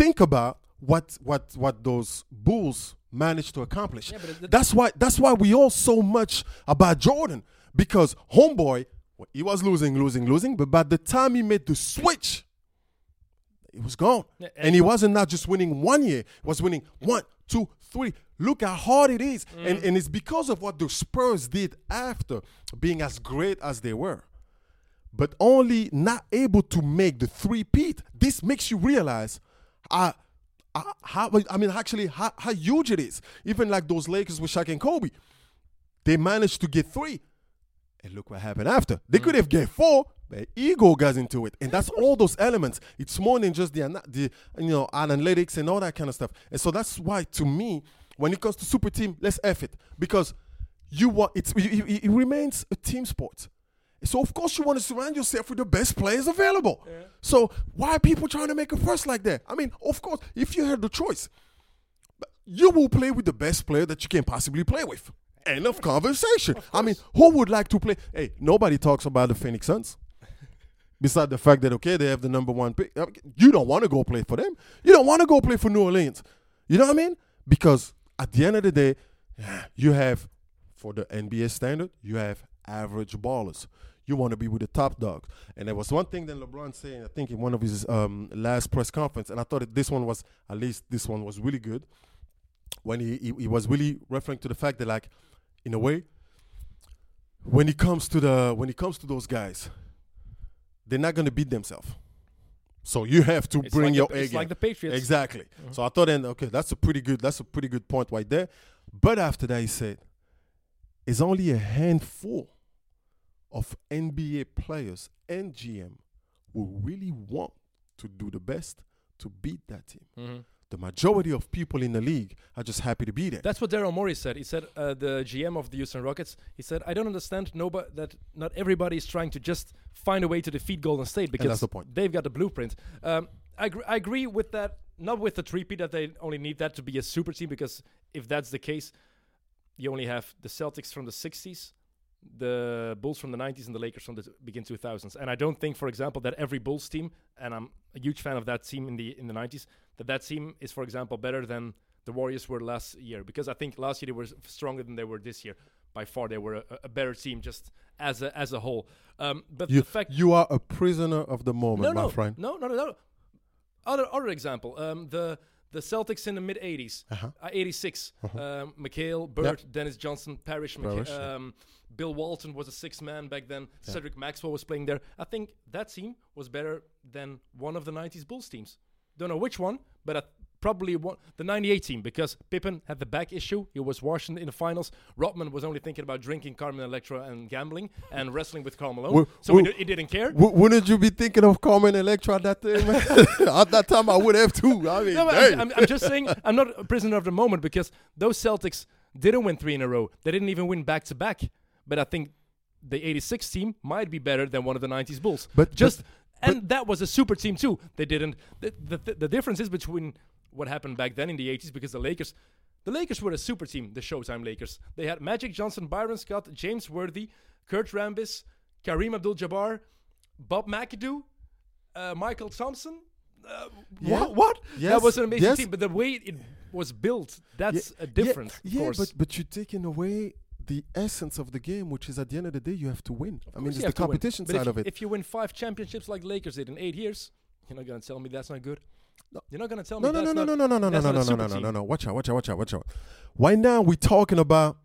Speaker 4: think about what what what those Bulls managed to accomplish.
Speaker 3: Yeah, but
Speaker 4: that's why that's why we all so much about Jordan because homeboy well, he was losing, losing, losing, but by the time he made the switch, it was gone.
Speaker 3: Yeah,
Speaker 4: and he wasn't not just winning one year, he was winning one, two, three. Look how hard it is.
Speaker 3: Mm.
Speaker 4: And, and it's because of what the Spurs did after being as great as they were. But only not able to make the three peat. This makes you realize uh, uh, how, I mean, actually, how, how huge it is. Even like those Lakers with Shaq and Kobe, they managed to get three. And look what happened after. They could have get four, but ego got into it, and that's all those elements. It's more than just the the you know analytics and all that kind of stuff. And so that's why, to me, when it comes to super team, let's F it because you want it's it, it- it remains a team sport. So of course you want to surround yourself with the best players available. So why are people trying to make a fuss like that? I mean, of course, if you had the choice, you will play with the best player that you can possibly play with. End of conversation. I mean, who would like to play? Hey, nobody talks about the Phoenix Suns. *laughs* Besides the fact that okay, they have the number one pick. You don't want to go play for them. You don't want to go play for New Orleans. You know what I mean? Because at the end of the day, *sighs* you have, for the NBA standard, you have average ballers. You want to be with the top dogs. And there was one thing that LeBron saying, I think in one of his um, last press conference, and I thought that this one was, at least this one was really good, when he, he, he was really referring to the fact that, like, in a way, when it comes to the when it comes to those guys, they're not gonna beat themselves. So you have to
Speaker 3: It's
Speaker 4: bring
Speaker 3: like
Speaker 4: your
Speaker 3: the, It's
Speaker 4: game.
Speaker 3: like the Patriots.
Speaker 4: Exactly. So I thought then, okay, that's a pretty good that's a pretty good point right there. But after that, he said, it's only a handful of NBA players and GM will really want to do the best to beat that team.
Speaker 3: Mhm.
Speaker 4: The majority of people in the league are just happy to be there.
Speaker 3: That's what Daryl Morey said. He said uh, the GM of the Houston Rockets. He said, "I don't understand nobody that not everybody is trying to just find a way to defeat Golden State because
Speaker 4: that's the point.
Speaker 3: they've got the blueprint." Um, I, agr- I agree with that. Not with the three-peat that they only need that to be a super team because if that's the case, you only have the Celtics from the '60s, the Bulls from the '90s, and the Lakers from the begin 2000s. And I don't think, for example, that every Bulls team, and I'm a huge fan of that team in the in the '90s, that that team is, for example, better than the Warriors were last year because I think last year they were stronger than they were this year. By far, they were a, a better team just as a as a whole. Um, but
Speaker 4: You,
Speaker 3: the fact
Speaker 4: you are a prisoner of the moment,
Speaker 3: no,
Speaker 4: my
Speaker 3: no,
Speaker 4: friend.
Speaker 3: no, no, no, no. Other other example, um, the the Celtics in the mid '80s,
Speaker 4: Uh-huh.
Speaker 3: uh, '86. Um, McHale, Bird, Dennis Johnson, Parish, McHale,
Speaker 4: Parish, yeah.
Speaker 3: Bill Walton was a six man back then. Cedric Maxwell was playing there. I think that team was better than one of the '90s Bulls teams. Don't know which one, but I probably one, the 98 team because Pippen had the back issue. He was washed in the finals. Rodman was only thinking about drinking Carmen Electra and gambling and wrestling with Karl Malone.
Speaker 4: Well-
Speaker 3: so he, d- he didn't care.
Speaker 4: W- wouldn't you be thinking of Carmen Electra at that time? *laughs* at that time, I would have too. I mean,
Speaker 3: No, I'm, I'm just saying I'm not a prisoner of the moment because those Celtics didn't win three in a row. They didn't even win back to back. But I think the 86 team might be better than one of the 90s Bulls.
Speaker 4: But-
Speaker 3: just
Speaker 4: but-
Speaker 3: and that was a super team too. They didn't. The, the, the difference is between what happened back then in the 80s because the Lakers. The Lakers were a super team, the Showtime Lakers. They had Magic Johnson, Byron Scott, James Worthy, Kurt Rambis, Kareem Abdul-Jabbar, Bob McAdoo, uh, Mychal Thompson. Uh,
Speaker 4: Yeah.
Speaker 3: What? What?
Speaker 4: Yes,
Speaker 3: That was an amazing
Speaker 4: yes.
Speaker 3: team, but the way it was built, that's
Speaker 4: Yeah,
Speaker 3: a difference,
Speaker 4: Yeah,
Speaker 3: of
Speaker 4: yeah,
Speaker 3: course.
Speaker 4: but but you're taking away the essence of the game, which is at the end of the day, you have to win. I mean, it's the competition side of it.
Speaker 3: If you win five championships like Lakers did in eight years, you're not gonna tell me that's not good.
Speaker 4: No.
Speaker 3: You're not gonna tell
Speaker 4: No,
Speaker 3: me
Speaker 4: no, no,
Speaker 3: that's
Speaker 4: no,
Speaker 3: not,
Speaker 4: no, no, no, no, no, no, no, no, no, no, no. Watch out, watch out, watch out, watch out. Right now, we're talking about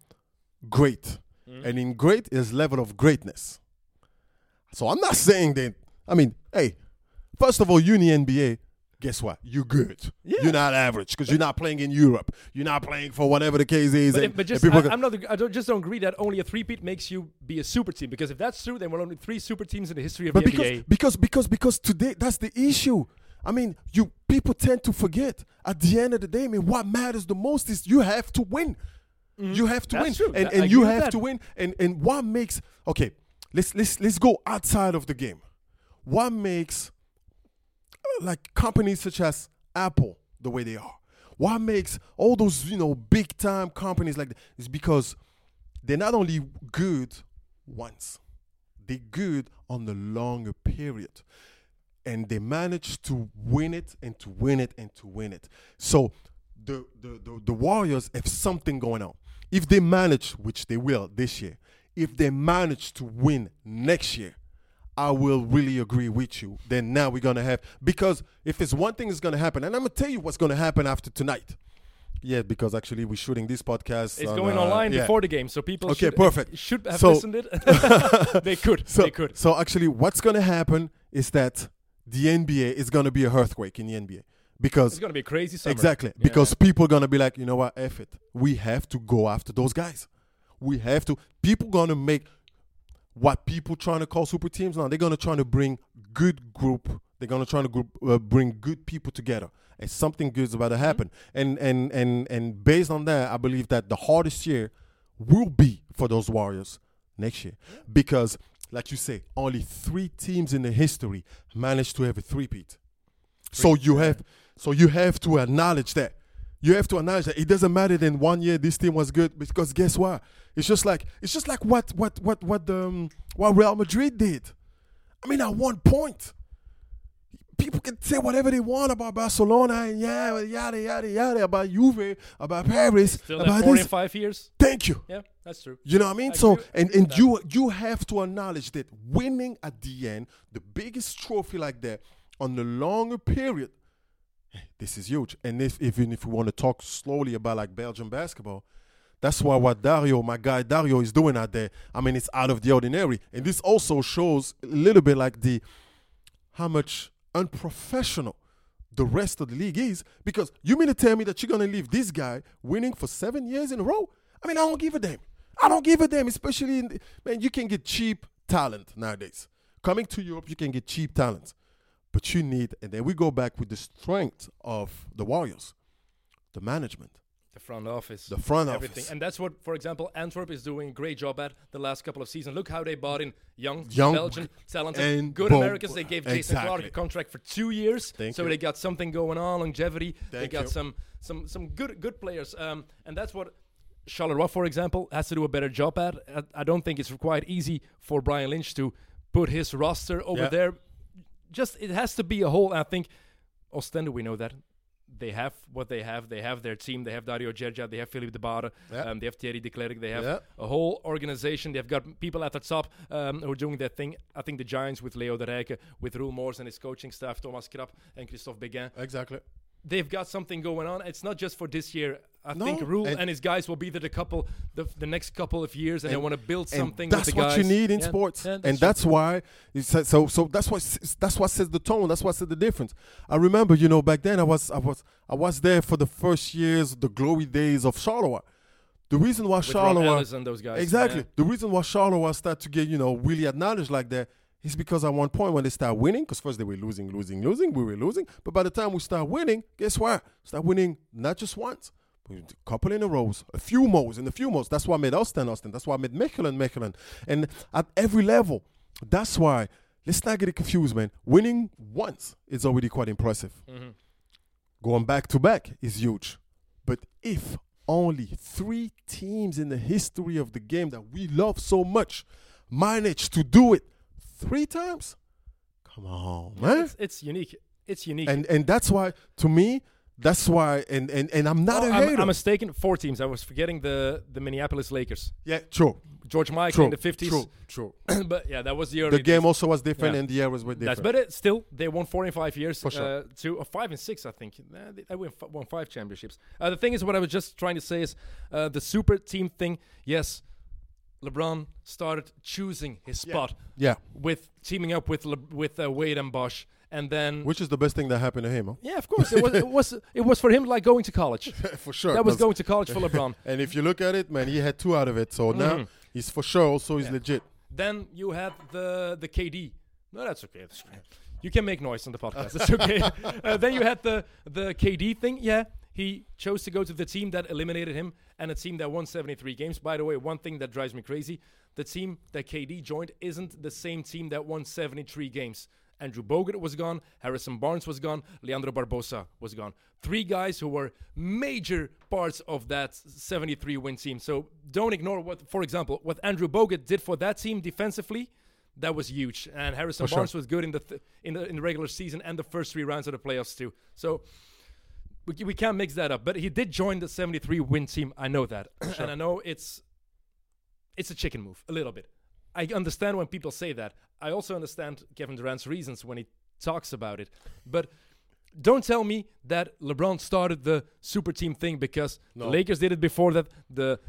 Speaker 4: great,
Speaker 3: Mm.
Speaker 4: and in great is level of greatness. So I'm not saying that. I mean, hey, first of all, the NBA, guess what? You're good.
Speaker 3: Yeah.
Speaker 4: You're not average because you're not playing in Europe. You're not playing for whatever the case is.
Speaker 3: But,
Speaker 4: and,
Speaker 3: but just I, I'm not. I don't just don't agree that only a three-peat makes you be a super team. Because if that's true, then we're only three super teams in the history of
Speaker 4: but
Speaker 3: the
Speaker 4: because,
Speaker 3: NBA.
Speaker 4: because because because today that's the issue. I mean, you people tend to forget. At the end of the day, I mean, what matters the most is you have to win. You have to
Speaker 3: Mm-hmm. That's
Speaker 4: win,
Speaker 3: true.
Speaker 4: and
Speaker 3: I
Speaker 4: and you have to win. And and what makes okay? Let's let's let's go outside of the game. What makes like companies such as Apple the way they are? What makes all those you know big time companies like that is because they're not only good once, they're good on the longer period. And they manage to win it and to win it and to win it. So the, the, the, the Warriors have something going on. If they manage, which they will this year, if they manage to win next year, I will really agree with you. Then now we're gonna have because if it's one thing is gonna happen, and I'm gonna tell you what's gonna happen after tonight. Yeah, because actually we're shooting this podcast.
Speaker 3: It's
Speaker 4: on,
Speaker 3: going
Speaker 4: uh,
Speaker 3: online
Speaker 4: yeah.
Speaker 3: before the game, so people
Speaker 4: Okay,
Speaker 3: should,
Speaker 4: perfect.
Speaker 3: should have
Speaker 4: So-
Speaker 3: listened it. *laughs* they could. *laughs*
Speaker 4: So,
Speaker 3: they could.
Speaker 4: so actually, what's gonna happen is that the NBA is gonna be a earthquake in the NBA because
Speaker 3: It's gonna be a crazy summer.
Speaker 4: exactly
Speaker 3: Yeah.
Speaker 4: because people gonna be like, you know what, F it, we have to go after those guys. We have to. People gonna make what people trying to call super teams now. They're gonna try to bring good group. They're gonna try to group, uh, bring good people together. And something good is about to happen. And and and and based on that, I believe that the hardest year will be for those Warriors next year because, like you say, only three teams in the history managed to have a three-peat. So you have, so you have to acknowledge that. You have to acknowledge that it doesn't matter. Then one year this team was good because guess what? It's just like it's just like what what what what um what Real Madrid did. I mean, at one point, people can say whatever they want about Barcelona and yeah, yada yada yada about Juve, about Paris,
Speaker 3: Still
Speaker 4: about
Speaker 3: four
Speaker 4: this.
Speaker 3: in five years.
Speaker 4: Thank you.
Speaker 3: Yeah, that's true.
Speaker 4: You know what I mean?
Speaker 3: I
Speaker 4: so and and you you have to acknowledge that winning at the end, the biggest trophy like that on the longer period, this is huge. And if even if we want to talk slowly about like Belgian basketball, that's why what Dario, my guy Dario, is doing out there. I mean, it's out of the ordinary, and this also shows a little bit like the how much unprofessional the rest of the league is. Because you mean to tell me that you're gonna leave this guy winning for seven years in a row? I mean, I don't give a damn. I don't give a damn, especially in the, man. You can get cheap talent nowadays. Coming to Europe, you can get cheap talent, but you need. And then we go back with the strength of the Warriors, the management,
Speaker 3: The front office.
Speaker 4: the front
Speaker 3: everything.
Speaker 4: office.
Speaker 3: And that's what, for example, Antwerp is doing a great job at the last couple of seasons. Look how they bought in young,
Speaker 4: Young
Speaker 3: Belgian, talented,
Speaker 4: and
Speaker 3: good. Americans. They gave Jason Clark a contract for two years,
Speaker 4: Thank
Speaker 3: so
Speaker 4: you.
Speaker 3: they got something going on, longevity. they got
Speaker 4: you.
Speaker 3: some some some good good players, um, and that's what. Charleroi, for example, has to do a better job at. I, I don't think it's quite easy for Brian Lynch to put his roster over
Speaker 4: Yeah.
Speaker 3: there. Just it has to be a whole. I think Ostende, we know that they have what they have. They have their team. They have Dario Gjergja. They have Philippe de Barre.
Speaker 4: Yeah.
Speaker 3: Um, they have Thierry de Klerk. They have
Speaker 4: Yeah.
Speaker 3: a whole organization. They've got people at the top um, who are doing their thing. I think the Giants with Leo de Rijke, with Roel Moors and his coaching staff, Thomas Krap and Christophe Beghin.
Speaker 4: Exactly.
Speaker 3: They've got something going on. It's not just for this year. I
Speaker 4: No,
Speaker 3: think Roel and,
Speaker 4: and-
Speaker 3: his guys will be there the couple, the, the next couple of years, and, they want to build something.
Speaker 4: that's
Speaker 3: with the
Speaker 4: what
Speaker 3: guys.
Speaker 4: you need in
Speaker 3: Yeah,
Speaker 4: sports,
Speaker 3: yeah,
Speaker 4: and
Speaker 3: true.
Speaker 4: that's why. It's, so- so so that's what that's what says the tone. That's what says the difference. I remember, you know, back then I was I was I was there for the first years, the glory days of Charleroi. The reason why
Speaker 3: with
Speaker 4: Charleroi
Speaker 3: Ellis and those guys.
Speaker 4: Exactly.
Speaker 3: yeah.
Speaker 4: The reason why Charleroi start to get, you know, really acknowledged like that is because at one point when they start winning, because first they were losing, losing, losing, we were losing. But by the time we start winning, guess what? Start winning not just once, a couple in a rows, a few more, and a few more. That's why I made Ostende Ostende. That's why I made Mechelen Mechelen. And at every level, that's why, let's not get it confused, man. Winning once is already quite impressive.
Speaker 3: Mhm.
Speaker 4: Going back to back is huge. But if only three teams in the history of the game that we love so much manage to do it three times, come on, man.
Speaker 3: It's, it's unique. It's unique.
Speaker 4: And and that's why, to me, that's why. And and, and I'm not
Speaker 3: Oh,
Speaker 4: a
Speaker 3: I'm,
Speaker 4: hater.
Speaker 3: I'm mistaken. Four teams. I was forgetting the the Minneapolis Lakers.
Speaker 4: yeah, true,
Speaker 3: George Mikan
Speaker 4: true,
Speaker 3: in the 50s.
Speaker 4: true, true. *clears throat*
Speaker 3: but yeah, that was the early
Speaker 4: The game
Speaker 3: days.
Speaker 4: also was different,
Speaker 3: Yeah.
Speaker 4: and the eras were different.
Speaker 3: That's but it, still they won four in five years.
Speaker 4: For sure.
Speaker 3: Uh, to uh, five and six, I think. Uh, they, they won, five championships. Uh, the thing is, what I was just trying to say is uh, the super team thing. Yes, LeBron started choosing his spot
Speaker 4: Yeah,
Speaker 3: with teaming up with Le- with uh, Wade and Bosh, and then
Speaker 4: which is the best thing that happened to him, huh?
Speaker 3: yeah, of course, it was it was it was for him like going to college. *laughs*
Speaker 4: for sure.
Speaker 3: that was going to college for LeBron. *laughs*
Speaker 4: And if you look at it, man, he had two out of it. So now
Speaker 3: Mhm.
Speaker 4: he's for sure also he's
Speaker 3: Yeah.
Speaker 4: legit.
Speaker 3: Then you had the the KD. No, that's okay. That's okay. You can make noise on the podcast. It's okay. *laughs* uh, then you had the the KD thing. Yeah, he chose to go to the team that eliminated him and a team that won 73 games. By the way, one thing that drives me crazy: the team that KD joined isn't the same team that won 73 games. Andrew Bogut was gone, Harrison Barnes was gone, Leandro Barbosa was gone. Three guys who were major parts of that 73 win team. So don't ignore what, for example, what Andrew Bogut did for that team defensively. That was huge, and Harrison
Speaker 4: For sure.
Speaker 3: Barnes was good in the th- in the in the regular season and the first three rounds of the playoffs too. So we, we can't mix that up. But he did join the 73 win team. I know that, *clears throat* and I know it's it's a chicken move a little bit. I understand when people say that. I also understand Kevin Durant's reasons when he talks about it. But don't tell me that LeBron started the super team thing because
Speaker 4: No.
Speaker 3: the Lakers did it before that. The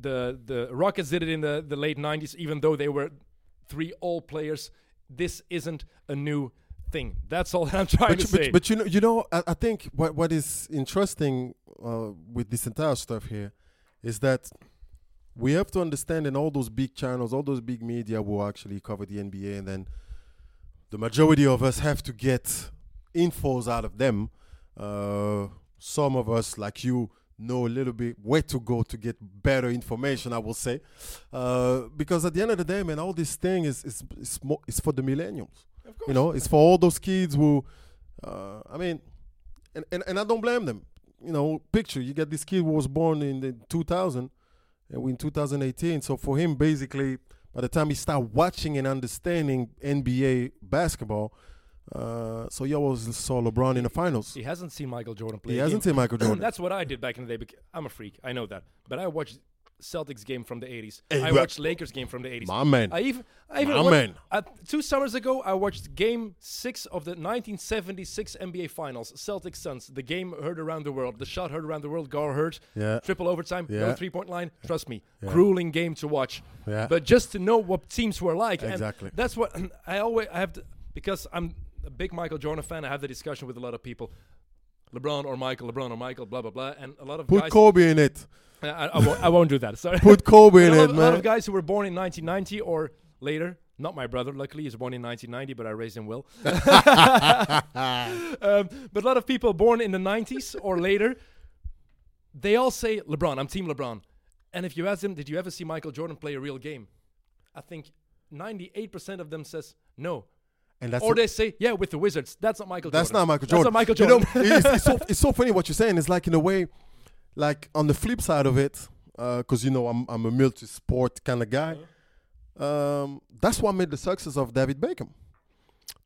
Speaker 3: the the Rockets did it in the, the late 90s, even though they were three all players. This isn't a new thing. That's all *laughs* I'm trying
Speaker 4: But,
Speaker 3: to
Speaker 4: you-
Speaker 3: say.
Speaker 4: but, but you know, you know, I, I think what what is interesting uh, with this entire stuff here is that we have to understand in all those big channels, all those big media will actually cover the NBA, and then the majority of us have to get infos out of them. Uh, some of us, like you, know a little bit where to go to get better information. I will say, uh, because at the end of the day, man, all this thing is is is, mo- is for the millennials.
Speaker 3: of course.
Speaker 4: You know, it's for all those kids who, uh, I mean, and, and, and I don't blame them. You know, picture, you get this kid who was born in the 2000 and we in 2018. So for him, basically, by the time he started watching and understanding NBA basketball, uh, so you always saw LeBron in the finals.
Speaker 3: he hasn't seen Michael Jordan play.
Speaker 4: He hasn't seen Michael *clears throat* Jordan.
Speaker 3: That's what I did back in the day. Because I'm a freak. I know that. But I watched Celtics game from the 80s.
Speaker 4: Hey,
Speaker 3: I watched Lakers game from the 80s.
Speaker 4: My man.
Speaker 3: I even, I even
Speaker 4: My
Speaker 3: watched,
Speaker 4: man.
Speaker 3: uh, two summers ago, I watched Game Six of the 1976 NBA Finals, Celtics Suns. The game heard around the world. The shot heard around the world. Gar Heard.
Speaker 4: Yeah.
Speaker 3: Triple overtime. No
Speaker 4: Yeah.
Speaker 3: three point line. Trust me,
Speaker 4: Yeah.
Speaker 3: grueling game to watch.
Speaker 4: Yeah.
Speaker 3: But just to know what teams were like. and
Speaker 4: Exactly.
Speaker 3: that's what *clears throat* I always I have to because I'm a big Michael Jordan fan. I have the discussion with a lot of people. LeBron or Michael, LeBron or Michael, blah blah blah, and a lot of
Speaker 4: Put
Speaker 3: guys.
Speaker 4: Kobe in it.
Speaker 3: I, I, won't, I won't do that. Sorry.
Speaker 4: Put Kobe in it,
Speaker 3: of- a lot
Speaker 4: man.
Speaker 3: of guys who were born in 1990 or later. Not my brother, luckily, he's born in 1990, but I raised him well. *laughs* *laughs* um, but a lot of people born in the 90s or later, they all say LeBron. I'm Team LeBron. And if you ask them, did you ever see Michael Jordan play a real game? I think 98% of them says no.
Speaker 4: And that's
Speaker 3: or they say, yeah, with the Wizards. That's not Michael
Speaker 4: That's
Speaker 3: Jordan.
Speaker 4: not Michael Jordan.
Speaker 3: That's not Michael
Speaker 4: You
Speaker 3: Jordan.
Speaker 4: know, it's, it's, so, *laughs* it's so funny what you're saying. It's like in a way, like on the flip side of it, because you know I'm I'm a multi-sport kind of guy. Um, that's what made the success of David Beckham.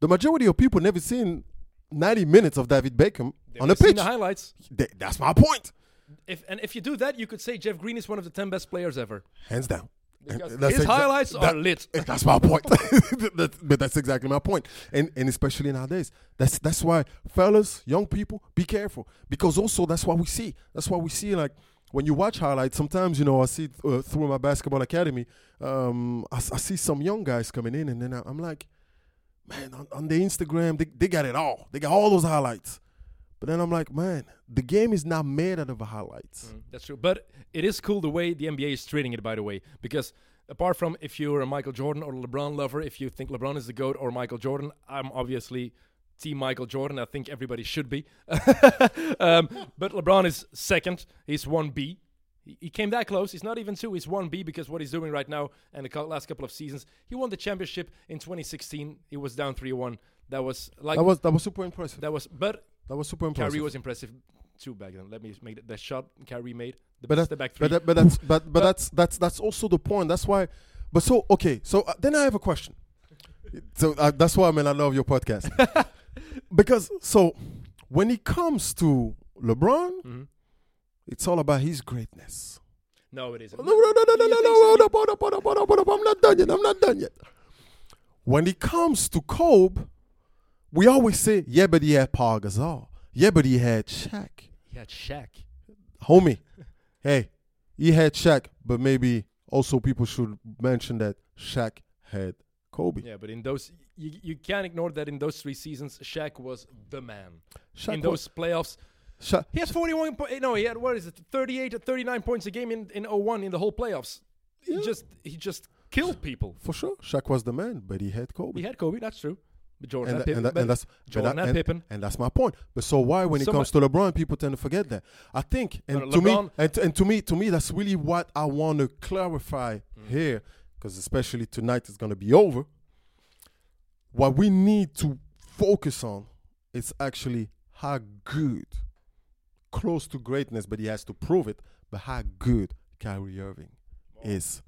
Speaker 4: The majority of people never seen 90 minutes of David Beckham
Speaker 3: They've
Speaker 4: on the
Speaker 3: seen
Speaker 4: pitch.
Speaker 3: the highlights.
Speaker 4: Th- that's my point.
Speaker 3: If, and if you do that, you could say Jeff Green is one of the 10 best players ever.
Speaker 4: Hands down.
Speaker 3: His highlights are
Speaker 4: that-
Speaker 3: lit. *laughs*
Speaker 4: That's my point. *laughs* That- but that's exactly my point. And and especially nowadays, that's that's why fellas, young people, be careful because also that's what we see. That's why we see like when you watch highlights. Sometimes you know I see uh, through my basketball academy, um, I, I see some young guys coming in, and then I, I'm like, man, on, on the Instagram they they got it all. They got all those highlights. But then I'm like, man, the game is not made out of highlights.
Speaker 3: Mm, That's true. But it is cool the way the NBA is treating it, by the way, because apart from if you're a Michael Jordan or LeBron lover, if you think LeBron is the GOAT or Michael Jordan, I'm obviously Team Michael Jordan. I think everybody should be. *laughs* um, but LeBron is second. He's 1B. He he came that close. He's not even two. He's 1B because what he's doing right now and the last couple of seasons. He won the championship in 2016. He was down 3 1. That was like.
Speaker 4: That was that was super impressive.
Speaker 3: that was. But
Speaker 4: That was super impressive.
Speaker 3: Kyrie was impressive too back then. Let me make that, that shot Kyrie made. The
Speaker 4: but
Speaker 3: best
Speaker 4: that,
Speaker 3: back three.
Speaker 4: but, that, but that's but, but that's that's that's also the point. That's why. But so okay. So uh, then I have a question. So uh, that's why I mean I love your podcast because so when it comes to LeBron,
Speaker 3: Mhm.
Speaker 4: it's all about his greatness.
Speaker 3: No, it isn't.
Speaker 4: No, no, no, no, no,
Speaker 3: You
Speaker 4: no,
Speaker 3: think
Speaker 4: no.
Speaker 3: so?
Speaker 4: Hold up, hold up, hold up, hold up, hold up. I'm not done yet. I'm not done yet. When it comes to Kobe, we always say, yeah, but he had Paul Gasol. Yeah, but he had Shaq.
Speaker 3: He had Shaq.
Speaker 4: homie, *laughs* hey, he had Shaq, but maybe also people should mention that Shaq had Kobe.
Speaker 3: Yeah, but in those, you, you can't ignore that in those three seasons, Shaq was the man.
Speaker 4: Shaq
Speaker 3: in those playoffs,
Speaker 4: Shaq,
Speaker 3: he had 41. Po- no, he had what is it? 38 or 39 points a game in in 01 in the whole playoffs. He just he just killed people.
Speaker 4: for sure, Shaq was the man, but he had Kobe.
Speaker 3: He had Kobe, that's true. But Jordan
Speaker 4: and,
Speaker 3: Pippen.
Speaker 4: and, that- and that's
Speaker 3: Jordan
Speaker 4: that- and,
Speaker 3: Pippen.
Speaker 4: and that's my point. But so why, when it
Speaker 3: So
Speaker 4: comes to LeBron, people tend to forget that? I think, and
Speaker 3: No, no,
Speaker 4: to me, and, to- and to me, to me, that's really what I want to clarify
Speaker 3: Mm.
Speaker 4: here, because especially tonight is going to be over. What we need to focus on is actually how good, close to greatness, but he has to prove it. But how good Kyrie Irving is.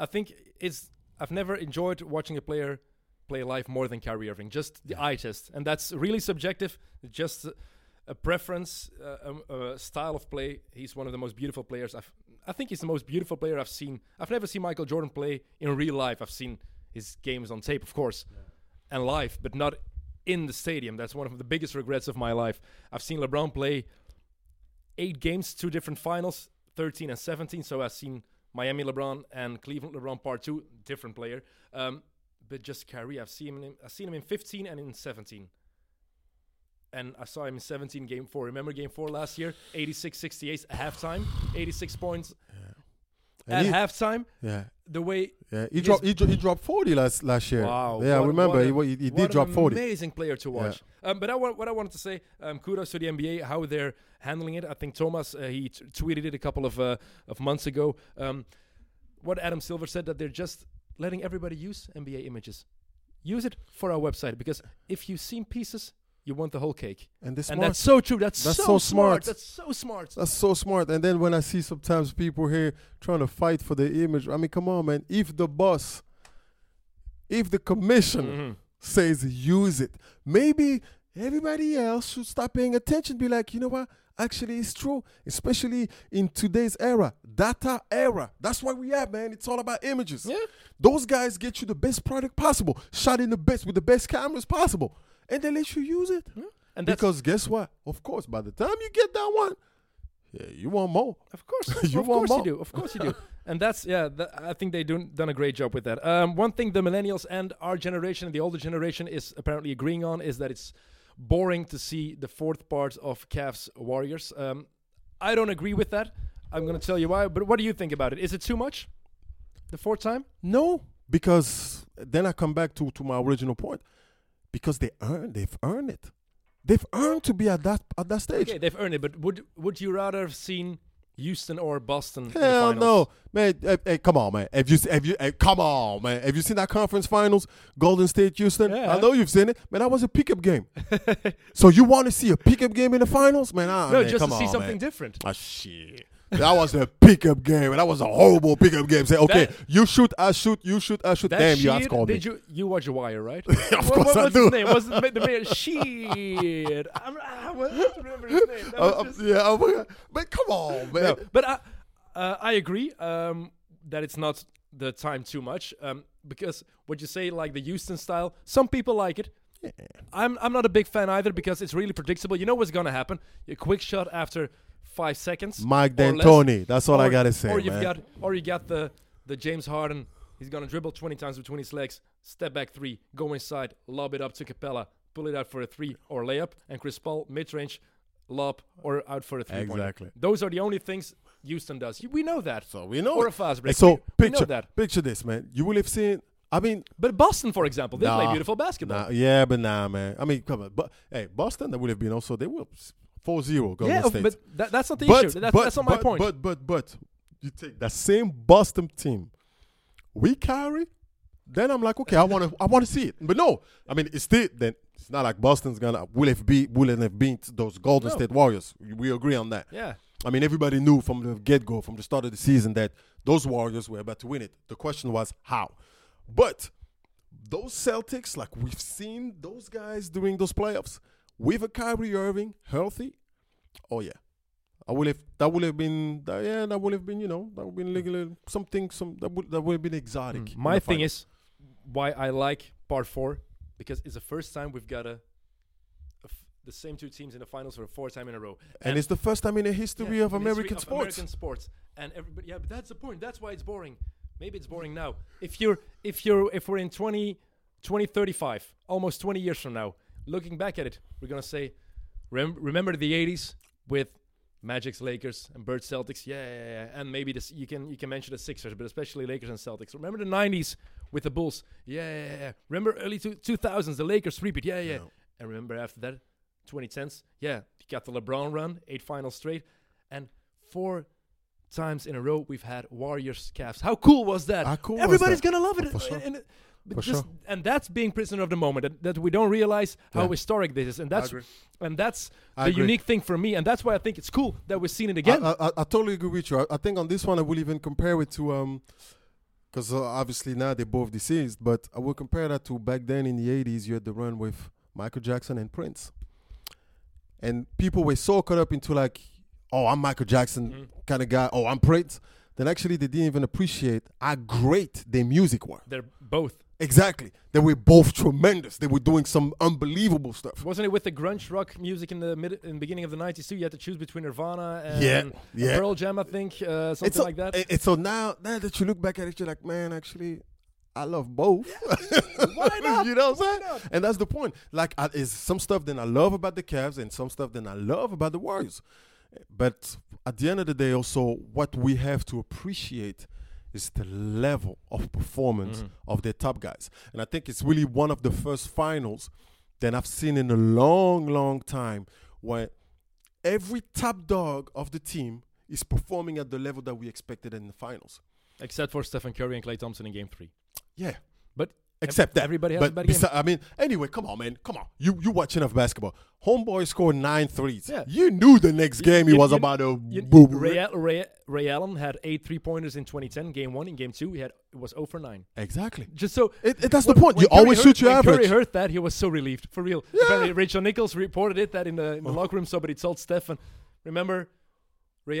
Speaker 3: I think it's. I've never enjoyed watching a player play live more than Kyrie Irving. Just the eye test, and that's really subjective. Just a, a preference, uh, um, a style of play. He's one of the most beautiful players. I've, I think he's the most beautiful player I've seen. I've never seen Michael Jordan play in real life. I've seen his games on tape, of course, and live, but not in the stadium. That's one of the biggest regrets of my life. I've seen LeBron play eight games, two different finals, 13 and 17. So I've seen Miami LeBron and Cleveland LeBron part two, different player. Um, but just Kyrie, I've seen him. I've seen him in 15 and in 17. And I saw him in 17 game four. Remember game four last year? 86-68 at halftime, 86 points
Speaker 4: And
Speaker 3: at
Speaker 4: he-
Speaker 3: halftime.
Speaker 4: Yeah.
Speaker 3: The way
Speaker 4: Yeah, he dropped. He, he dropped forty last last year.
Speaker 3: Wow!
Speaker 4: Yeah, I remember
Speaker 3: what
Speaker 4: he,
Speaker 3: a-
Speaker 4: he, he
Speaker 3: what
Speaker 4: did drop forty.
Speaker 3: Amazing player to watch. Um, but I want, what I wanted to say, um, kudos to the NBA how they're handling it. I think Thomas uh, he t- tweeted it a couple of uh, of months ago. Um, what Adam Silver said that they're just letting everybody use NBA images. Use it for our website because if you've seen pieces, you want the whole cake.
Speaker 4: And this
Speaker 3: And that's so true. That's,
Speaker 4: That's
Speaker 3: so,
Speaker 4: so
Speaker 3: smart.
Speaker 4: smart.
Speaker 3: That's so smart.
Speaker 4: That's so smart. And then when I see sometimes people here trying to fight for the image, I mean, come on, man. If the boss, if the commissioner
Speaker 3: Mhm.
Speaker 4: says use it, maybe everybody else should start paying attention. Be like, you know what? Actually, it's true, especially in today's era, data era. That's why we have, man. It's all about images.
Speaker 3: Yeah.
Speaker 4: Those guys get you the best product possible, shot in the best with the best cameras possible, and they let you use it.
Speaker 3: And that's
Speaker 4: Because guess what? Of course, by the time you get that one, yeah, you want more.
Speaker 3: Of course, *laughs*
Speaker 4: You
Speaker 3: of
Speaker 4: want
Speaker 3: course you do. Of course you do. And that's yeah. That, I think they do done a great job with that. Um, one thing the millennials and our generation, and the older generation, is apparently agreeing on is that it's boring to see the fourth part of Cavs Warriors. Um, I don't agree with that. I'm going to tell you why. But what do you think about it? Is it too much? The fourth time?
Speaker 4: No, because then I come back to, to my original point. Because they earned, they've earned it. They've earned to be at that at that stage.
Speaker 3: Okay, they've earned it. But would would you rather have seen Houston or Boston? in the
Speaker 4: Hell
Speaker 3: finals?
Speaker 4: no, man! Hey, hey, come on, man! Have you have you hey, come on, man? Have you seen that conference finals, Golden State, Houston?
Speaker 3: Yeah.
Speaker 4: I know you've seen it, man. That was a pickup game. *laughs* so you want to see a pickup game in the finals, man? Ah,
Speaker 3: No,
Speaker 4: man,
Speaker 3: just to see
Speaker 4: on,
Speaker 3: something
Speaker 4: man.
Speaker 3: different.
Speaker 4: Ah, shit. That was a pickup game, and that was a horrible pickup game. Say, okay,
Speaker 3: That-
Speaker 4: you shoot, I shoot, you shoot, I shoot. Damn, you outscored me.
Speaker 3: Did you you watch The Wire, right? *laughs*
Speaker 4: Of
Speaker 3: What-
Speaker 4: course
Speaker 3: what,
Speaker 4: I
Speaker 3: what's
Speaker 4: do.
Speaker 3: his name? What's the, the mayor? *laughs* Shit. I'm, I don't remember his name.
Speaker 4: Uh, uh,
Speaker 3: just-
Speaker 4: yeah, oh but come on, man.
Speaker 3: No, but I, uh, I agree um, that it's not the time too much um, because what you say like the Houston style, some people like it. I'm I'm not a big fan either because it's really predictable. You know what's gonna happen. A quick shot after five seconds.
Speaker 4: Mike
Speaker 3: or.
Speaker 4: D'Antoni. That's all I gotta say,
Speaker 3: Or you've
Speaker 4: man.
Speaker 3: got or you got the the James Harden. He's gonna dribble 20 times between his legs, step back three, go inside, lob it up to Capela, pull it out for a three or layup, and Chris Paul mid range, lob or out for a three.
Speaker 4: Exactly.
Speaker 3: Those are the only things Houston does. We know that.
Speaker 4: So we know.
Speaker 3: Or
Speaker 4: it.
Speaker 3: a fast break.
Speaker 4: So
Speaker 3: We- we
Speaker 4: picture
Speaker 3: that.
Speaker 4: picture this, man. You will have seen. I mean,
Speaker 3: But Boston, for example, they play beautiful basketball.
Speaker 4: nah, yeah, but nah, man. I mean, come on. But hey, Boston, that would have been also. They were 4-0 Golden
Speaker 3: yeah,
Speaker 4: State.
Speaker 3: but that, that's not the
Speaker 4: but,
Speaker 3: issue. That's,
Speaker 4: but,
Speaker 3: that's not my
Speaker 4: but,
Speaker 3: point.
Speaker 4: But but but you take that same Boston team, with Kyrie. Then I'm like, okay, I want to I want to see it. But no, I mean, it's still then it's not like Boston's gonna will have beat will have beat those Golden
Speaker 3: No.
Speaker 4: State Warriors. We agree on that.
Speaker 3: yeah.
Speaker 4: I mean, everybody knew from the get go, from the start of the season, that those Warriors were about to win it. The question was how. But those Celtics, like we've seen those guys during those playoffs, with a Kyrie Irving healthy, oh yeah, I would have that would have been that, yeah that would have been you know that would have been legally something some that would that would have been exotic.
Speaker 3: Mm. My thing
Speaker 4: finals.
Speaker 3: is why I like part four because it's the first time we've got a, the same two teams in the finals for a fourth time in a row.
Speaker 4: and, it's the first time in the history
Speaker 3: Yeah,
Speaker 4: of
Speaker 3: history
Speaker 4: American
Speaker 3: of
Speaker 4: sports.
Speaker 3: American sports, and everybody. Yeah, but that's the point. That's why it's boring. Maybe it's boring now. If you're, if you're, if we're in 20, 2035, almost 20 years from now, looking back at it, we're gonna say, rem- remember the 80s with Magic's Lakers and Bird Celtics, yeah, yeah, yeah, and maybe this you can you can mention the Sixers, but especially Lakers and Celtics. Remember the 90s with the Bulls, yeah, yeah, yeah. Remember early two, 2000s, the Lakers repeat, yeah, yeah.
Speaker 4: Yeah.
Speaker 3: And remember after that, 2010s, yeah, you got the LeBron run, eight finals straight, and four times in a row we've had Warriors Cavs. How cool was that?
Speaker 4: How cool was
Speaker 3: Everybody's
Speaker 4: that?
Speaker 3: gonna love it.
Speaker 4: Oh, for sure.
Speaker 3: And, and- but
Speaker 4: For
Speaker 3: just-
Speaker 4: sure.
Speaker 3: and that's being prisoner of the moment. That, that we don't realize how
Speaker 4: Yeah.
Speaker 3: historic this is, and that's and that's
Speaker 4: I
Speaker 3: the
Speaker 4: agree.
Speaker 3: unique thing for me, and that's why I think it's cool that we're seeing it again.
Speaker 4: I, I, I totally agree with you. I, I think on this one I will even compare it to um, because uh, obviously now they're both deceased, but I will compare that to back then in the '80s. You had the run with Michael Jackson and Prince, and people were so caught up into like, oh, I'm Michael Jackson
Speaker 3: Mhm.
Speaker 4: kind of guy. Oh, I'm Prince. Then actually they didn't even appreciate how great their music were.
Speaker 3: They're both.
Speaker 4: Exactly, they were both tremendous. They were doing some unbelievable stuff.
Speaker 3: Wasn't it with the grunge rock music in the mid in the beginning of the '90s too? You had to choose between Nirvana and
Speaker 4: Yeah, yeah.
Speaker 3: Pearl Jam, I think, uh, something
Speaker 4: it's so,
Speaker 3: like that.
Speaker 4: it- It's so now, now that you look back at it, you're like, man, actually, I love both.
Speaker 3: Why *laughs* not?
Speaker 4: you know what I'm saying? And that's the point. Like, I, is some stuff that I love about the Cavs and some stuff that I love about the Warriors. But at the end of the day, also, what we have to appreciate is the level of performance
Speaker 3: Mhm.
Speaker 4: of their top guys. And I think it's really one of the first finals that I've seen in a long, long time where every top dog of the team is performing at the level that we expected in the finals.
Speaker 3: Except for Stephen Curry and Klay Thompson in Game Three.
Speaker 4: Yeah.
Speaker 3: But
Speaker 4: Except that.
Speaker 3: everybody has a
Speaker 4: but
Speaker 3: bad game.
Speaker 4: I mean, anyway, come on, man. Come on. You you watch enough basketball. Homeboy scored nine threes.
Speaker 3: Yeah.
Speaker 4: You knew the next game he
Speaker 3: You-
Speaker 4: was
Speaker 3: you-
Speaker 4: about to
Speaker 3: You-
Speaker 4: boo
Speaker 3: Ray, Ray, Ray Allen had eight three pointers in 2010, game one. In game two, he had it was 0 for 9.
Speaker 4: Exactly.
Speaker 3: Just so
Speaker 4: It, it- that's the point. You
Speaker 3: Curry
Speaker 4: always
Speaker 3: heard-
Speaker 4: shoot your
Speaker 3: when
Speaker 4: average.
Speaker 3: Curry heard that, he was so relieved, for real.
Speaker 4: Yeah.
Speaker 3: Apparently, Rachel Nichols reported it that in the in the
Speaker 4: Oh.
Speaker 3: locker room. Somebody told Stefan, "Remember,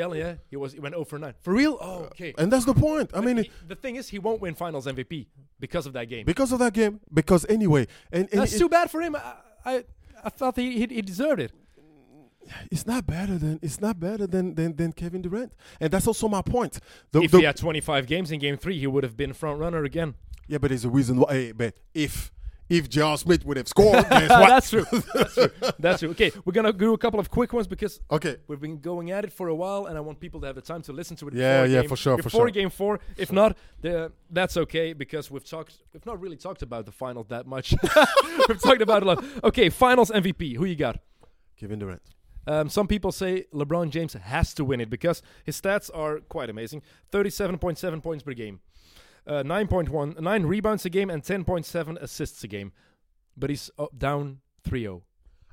Speaker 3: Allen? Yeah, he was he went 0 for 9. For real? Oh, okay.
Speaker 4: and that's the point. I
Speaker 3: But
Speaker 4: mean,
Speaker 3: he- the thing is, he won't win Finals MVP because of that game.
Speaker 4: because of that game. Because anyway, and, and
Speaker 3: That's
Speaker 4: it-
Speaker 3: too bad for him. I I, I thought he, he he deserved it.
Speaker 4: it's not better than it's not better than, than than Kevin Durant. And that's also my point. The-
Speaker 3: if
Speaker 4: the-
Speaker 3: he had 25 games in Game Three, he would have been front runner again.
Speaker 4: yeah, but there's a reason why. Hey, but if if J.R. Smith would have scored? *laughs*
Speaker 3: That's true. That's true. That's true. Okay, we're gonna do a couple of quick ones because
Speaker 4: okay.
Speaker 3: We've been going at it for a while, and I want people to have the time to listen to it.
Speaker 4: Yeah, yeah,
Speaker 3: game,
Speaker 4: for sure, for
Speaker 3: Before
Speaker 4: sure.
Speaker 3: game four, if not, the, that's okay because we've talked. We've not really talked about the finals that much. *laughs* we've talked about a lot. Okay, finals MVP. Who you got?
Speaker 4: Kevin Durant.
Speaker 3: Um, some people say LeBron James has to win it because his stats are quite amazing. Thirty-seven point seven points per game, uh, nine point one, nine rebounds a game, and ten point seven assists a game. But he's uh, down 3-0.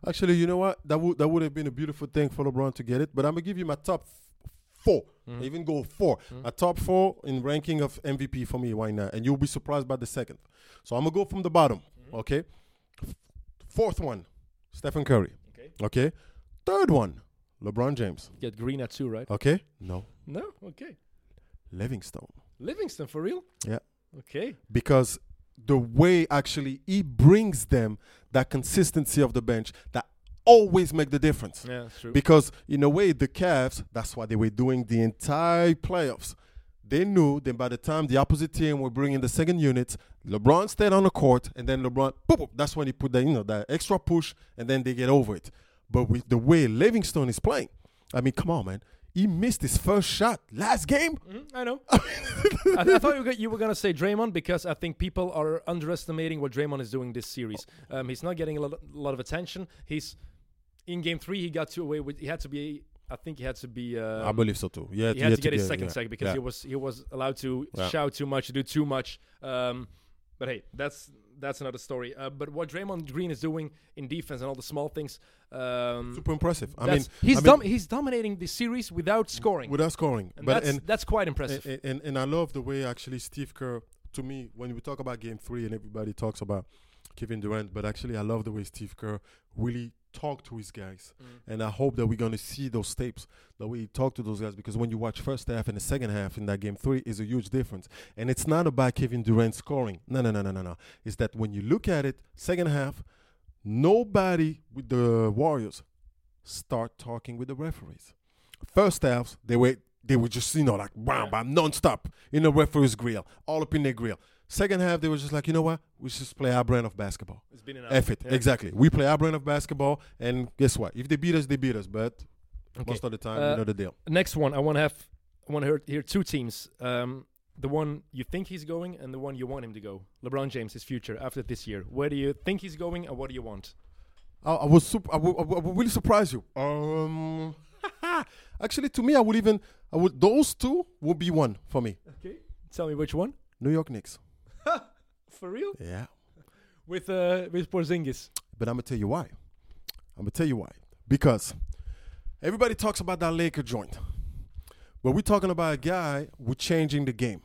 Speaker 4: Actually, you know what? That would that would have been a beautiful thing for LeBron to get it. But I'm gonna give you my top f- 4
Speaker 3: Mhm.
Speaker 4: Even go 4
Speaker 3: Mhm.
Speaker 4: A top four in ranking of MVP for me right now, and you'll be surprised by the second. So I'm gonna go from the bottom.
Speaker 3: Mm-hmm.
Speaker 4: Okay. Fourth one, Stephen Curry.
Speaker 3: Okay.
Speaker 4: Okay. Third one, LeBron James.
Speaker 3: Get Green at two, right?
Speaker 4: Okay. No,
Speaker 3: No. Okay.
Speaker 4: Livingston.
Speaker 3: Livingston for real?
Speaker 4: Yeah.
Speaker 3: Okay.
Speaker 4: because the way actually he brings them that consistency of the bench that always make the difference.
Speaker 3: Yeah, true.
Speaker 4: Because in a way, the Cavs, that's what they were doing the entire playoffs. They knew that by the time the opposite team were bringing the second unit, LeBron stayed on the court, and then LeBron, boop, boop, that's when he put the you know that extra push, and then they get over it. But with the way Livingston is playing, I mean, come on, man, he missed his first shot last game.
Speaker 3: Mhm, I know. *laughs* I, I thought you *laughs* were, you were gonna say Draymond because I think people are underestimating what Draymond is doing this series. Um, he's not getting a lot, a lot of attention. He's in game three. He got to away with. He had to be. I think he had to be. Um,
Speaker 4: I believe so too. Yeah,
Speaker 3: he had to get his second
Speaker 4: yeah,
Speaker 3: sack because
Speaker 4: yeah.
Speaker 3: he was he was allowed to
Speaker 4: Yeah.
Speaker 3: shout too much, do too much. Um, but hey, that's that's another story. Uh, but what Draymond Green is doing in defense and all the small things, um,
Speaker 4: super impressive. I mean,
Speaker 3: he's
Speaker 4: I mean,
Speaker 3: dom- he's dominating the series without scoring,
Speaker 4: without scoring,
Speaker 3: and
Speaker 4: but
Speaker 3: that's
Speaker 4: and
Speaker 3: that's quite impressive.
Speaker 4: And, and, and I love the way actually Steve Kerr, to me, when we talk about game three and everybody talks about Kevin Durant, but actually I love the way Steve Kerr really talked to his guys.
Speaker 3: Mm.
Speaker 4: And I hope that we're going to see those tapes, the way he talked to those guys, because when you watch first half and the second half in that game three is a huge difference. And it's not about Kevin Durant scoring. No, no, no, no, no, no. It's that when you look at it, second half, nobody with the Warriors start talking with the referees. First halves, they were they were just, you know, like bam, bam, non-stop in the referee's grill, all up in their grill. Second half, they were just like, you know what? We just play our brand of basketball.
Speaker 3: It's been enough.
Speaker 4: F it.
Speaker 3: Yeah.
Speaker 4: Exactly. We play our brand of basketball, and guess what? If they beat us, they beat us. But
Speaker 3: Okay.
Speaker 4: most of the time,
Speaker 3: Uh,
Speaker 4: you know the deal.
Speaker 3: Next one, I want to have, I want to hear, hear two teams. Um, the one you think he's going, and the one you want him to go. LeBron James, his future after this year. Where do you think he's going, and what do you want?
Speaker 4: I, I was super, I, will, will really surprise you. Um, *laughs* actually, to me, I would even I would those two would be one for me.
Speaker 3: Okay. Tell me which one.
Speaker 4: New York Knicks.
Speaker 3: For real?
Speaker 4: Yeah.
Speaker 3: With uh, with Porzingis.
Speaker 4: But I'm gonna tell you why. I'm gonna tell you why. Because everybody talks about that Laker joint, but we're talking about a guy who's changing the game.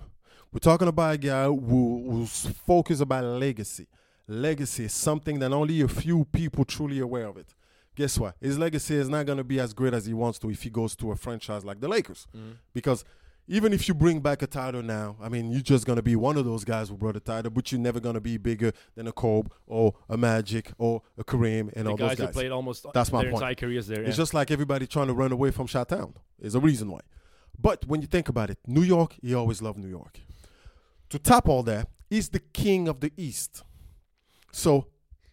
Speaker 4: We're talking about a guy who, who's focused about legacy. Legacy is something that only a few people truly aware of it. Guess what? His legacy is not gonna be as great as he wants to if he goes to a franchise like the Lakers, because. Even if you bring back a title now, I mean, you're just gonna be one of those guys who brought a title, but you're never gonna be bigger than a Kobe or a Magic or a Kareem and
Speaker 3: the
Speaker 4: all
Speaker 3: guys,
Speaker 4: those guys.
Speaker 3: played almost
Speaker 4: That's my
Speaker 3: their
Speaker 4: point.
Speaker 3: entire careers there.
Speaker 4: It's
Speaker 3: yeah.
Speaker 4: just like everybody trying to run away from Chi-Town. There's a reason why. But when you think about it, New York, he always loved New York. To top all that, he's the king of the East. So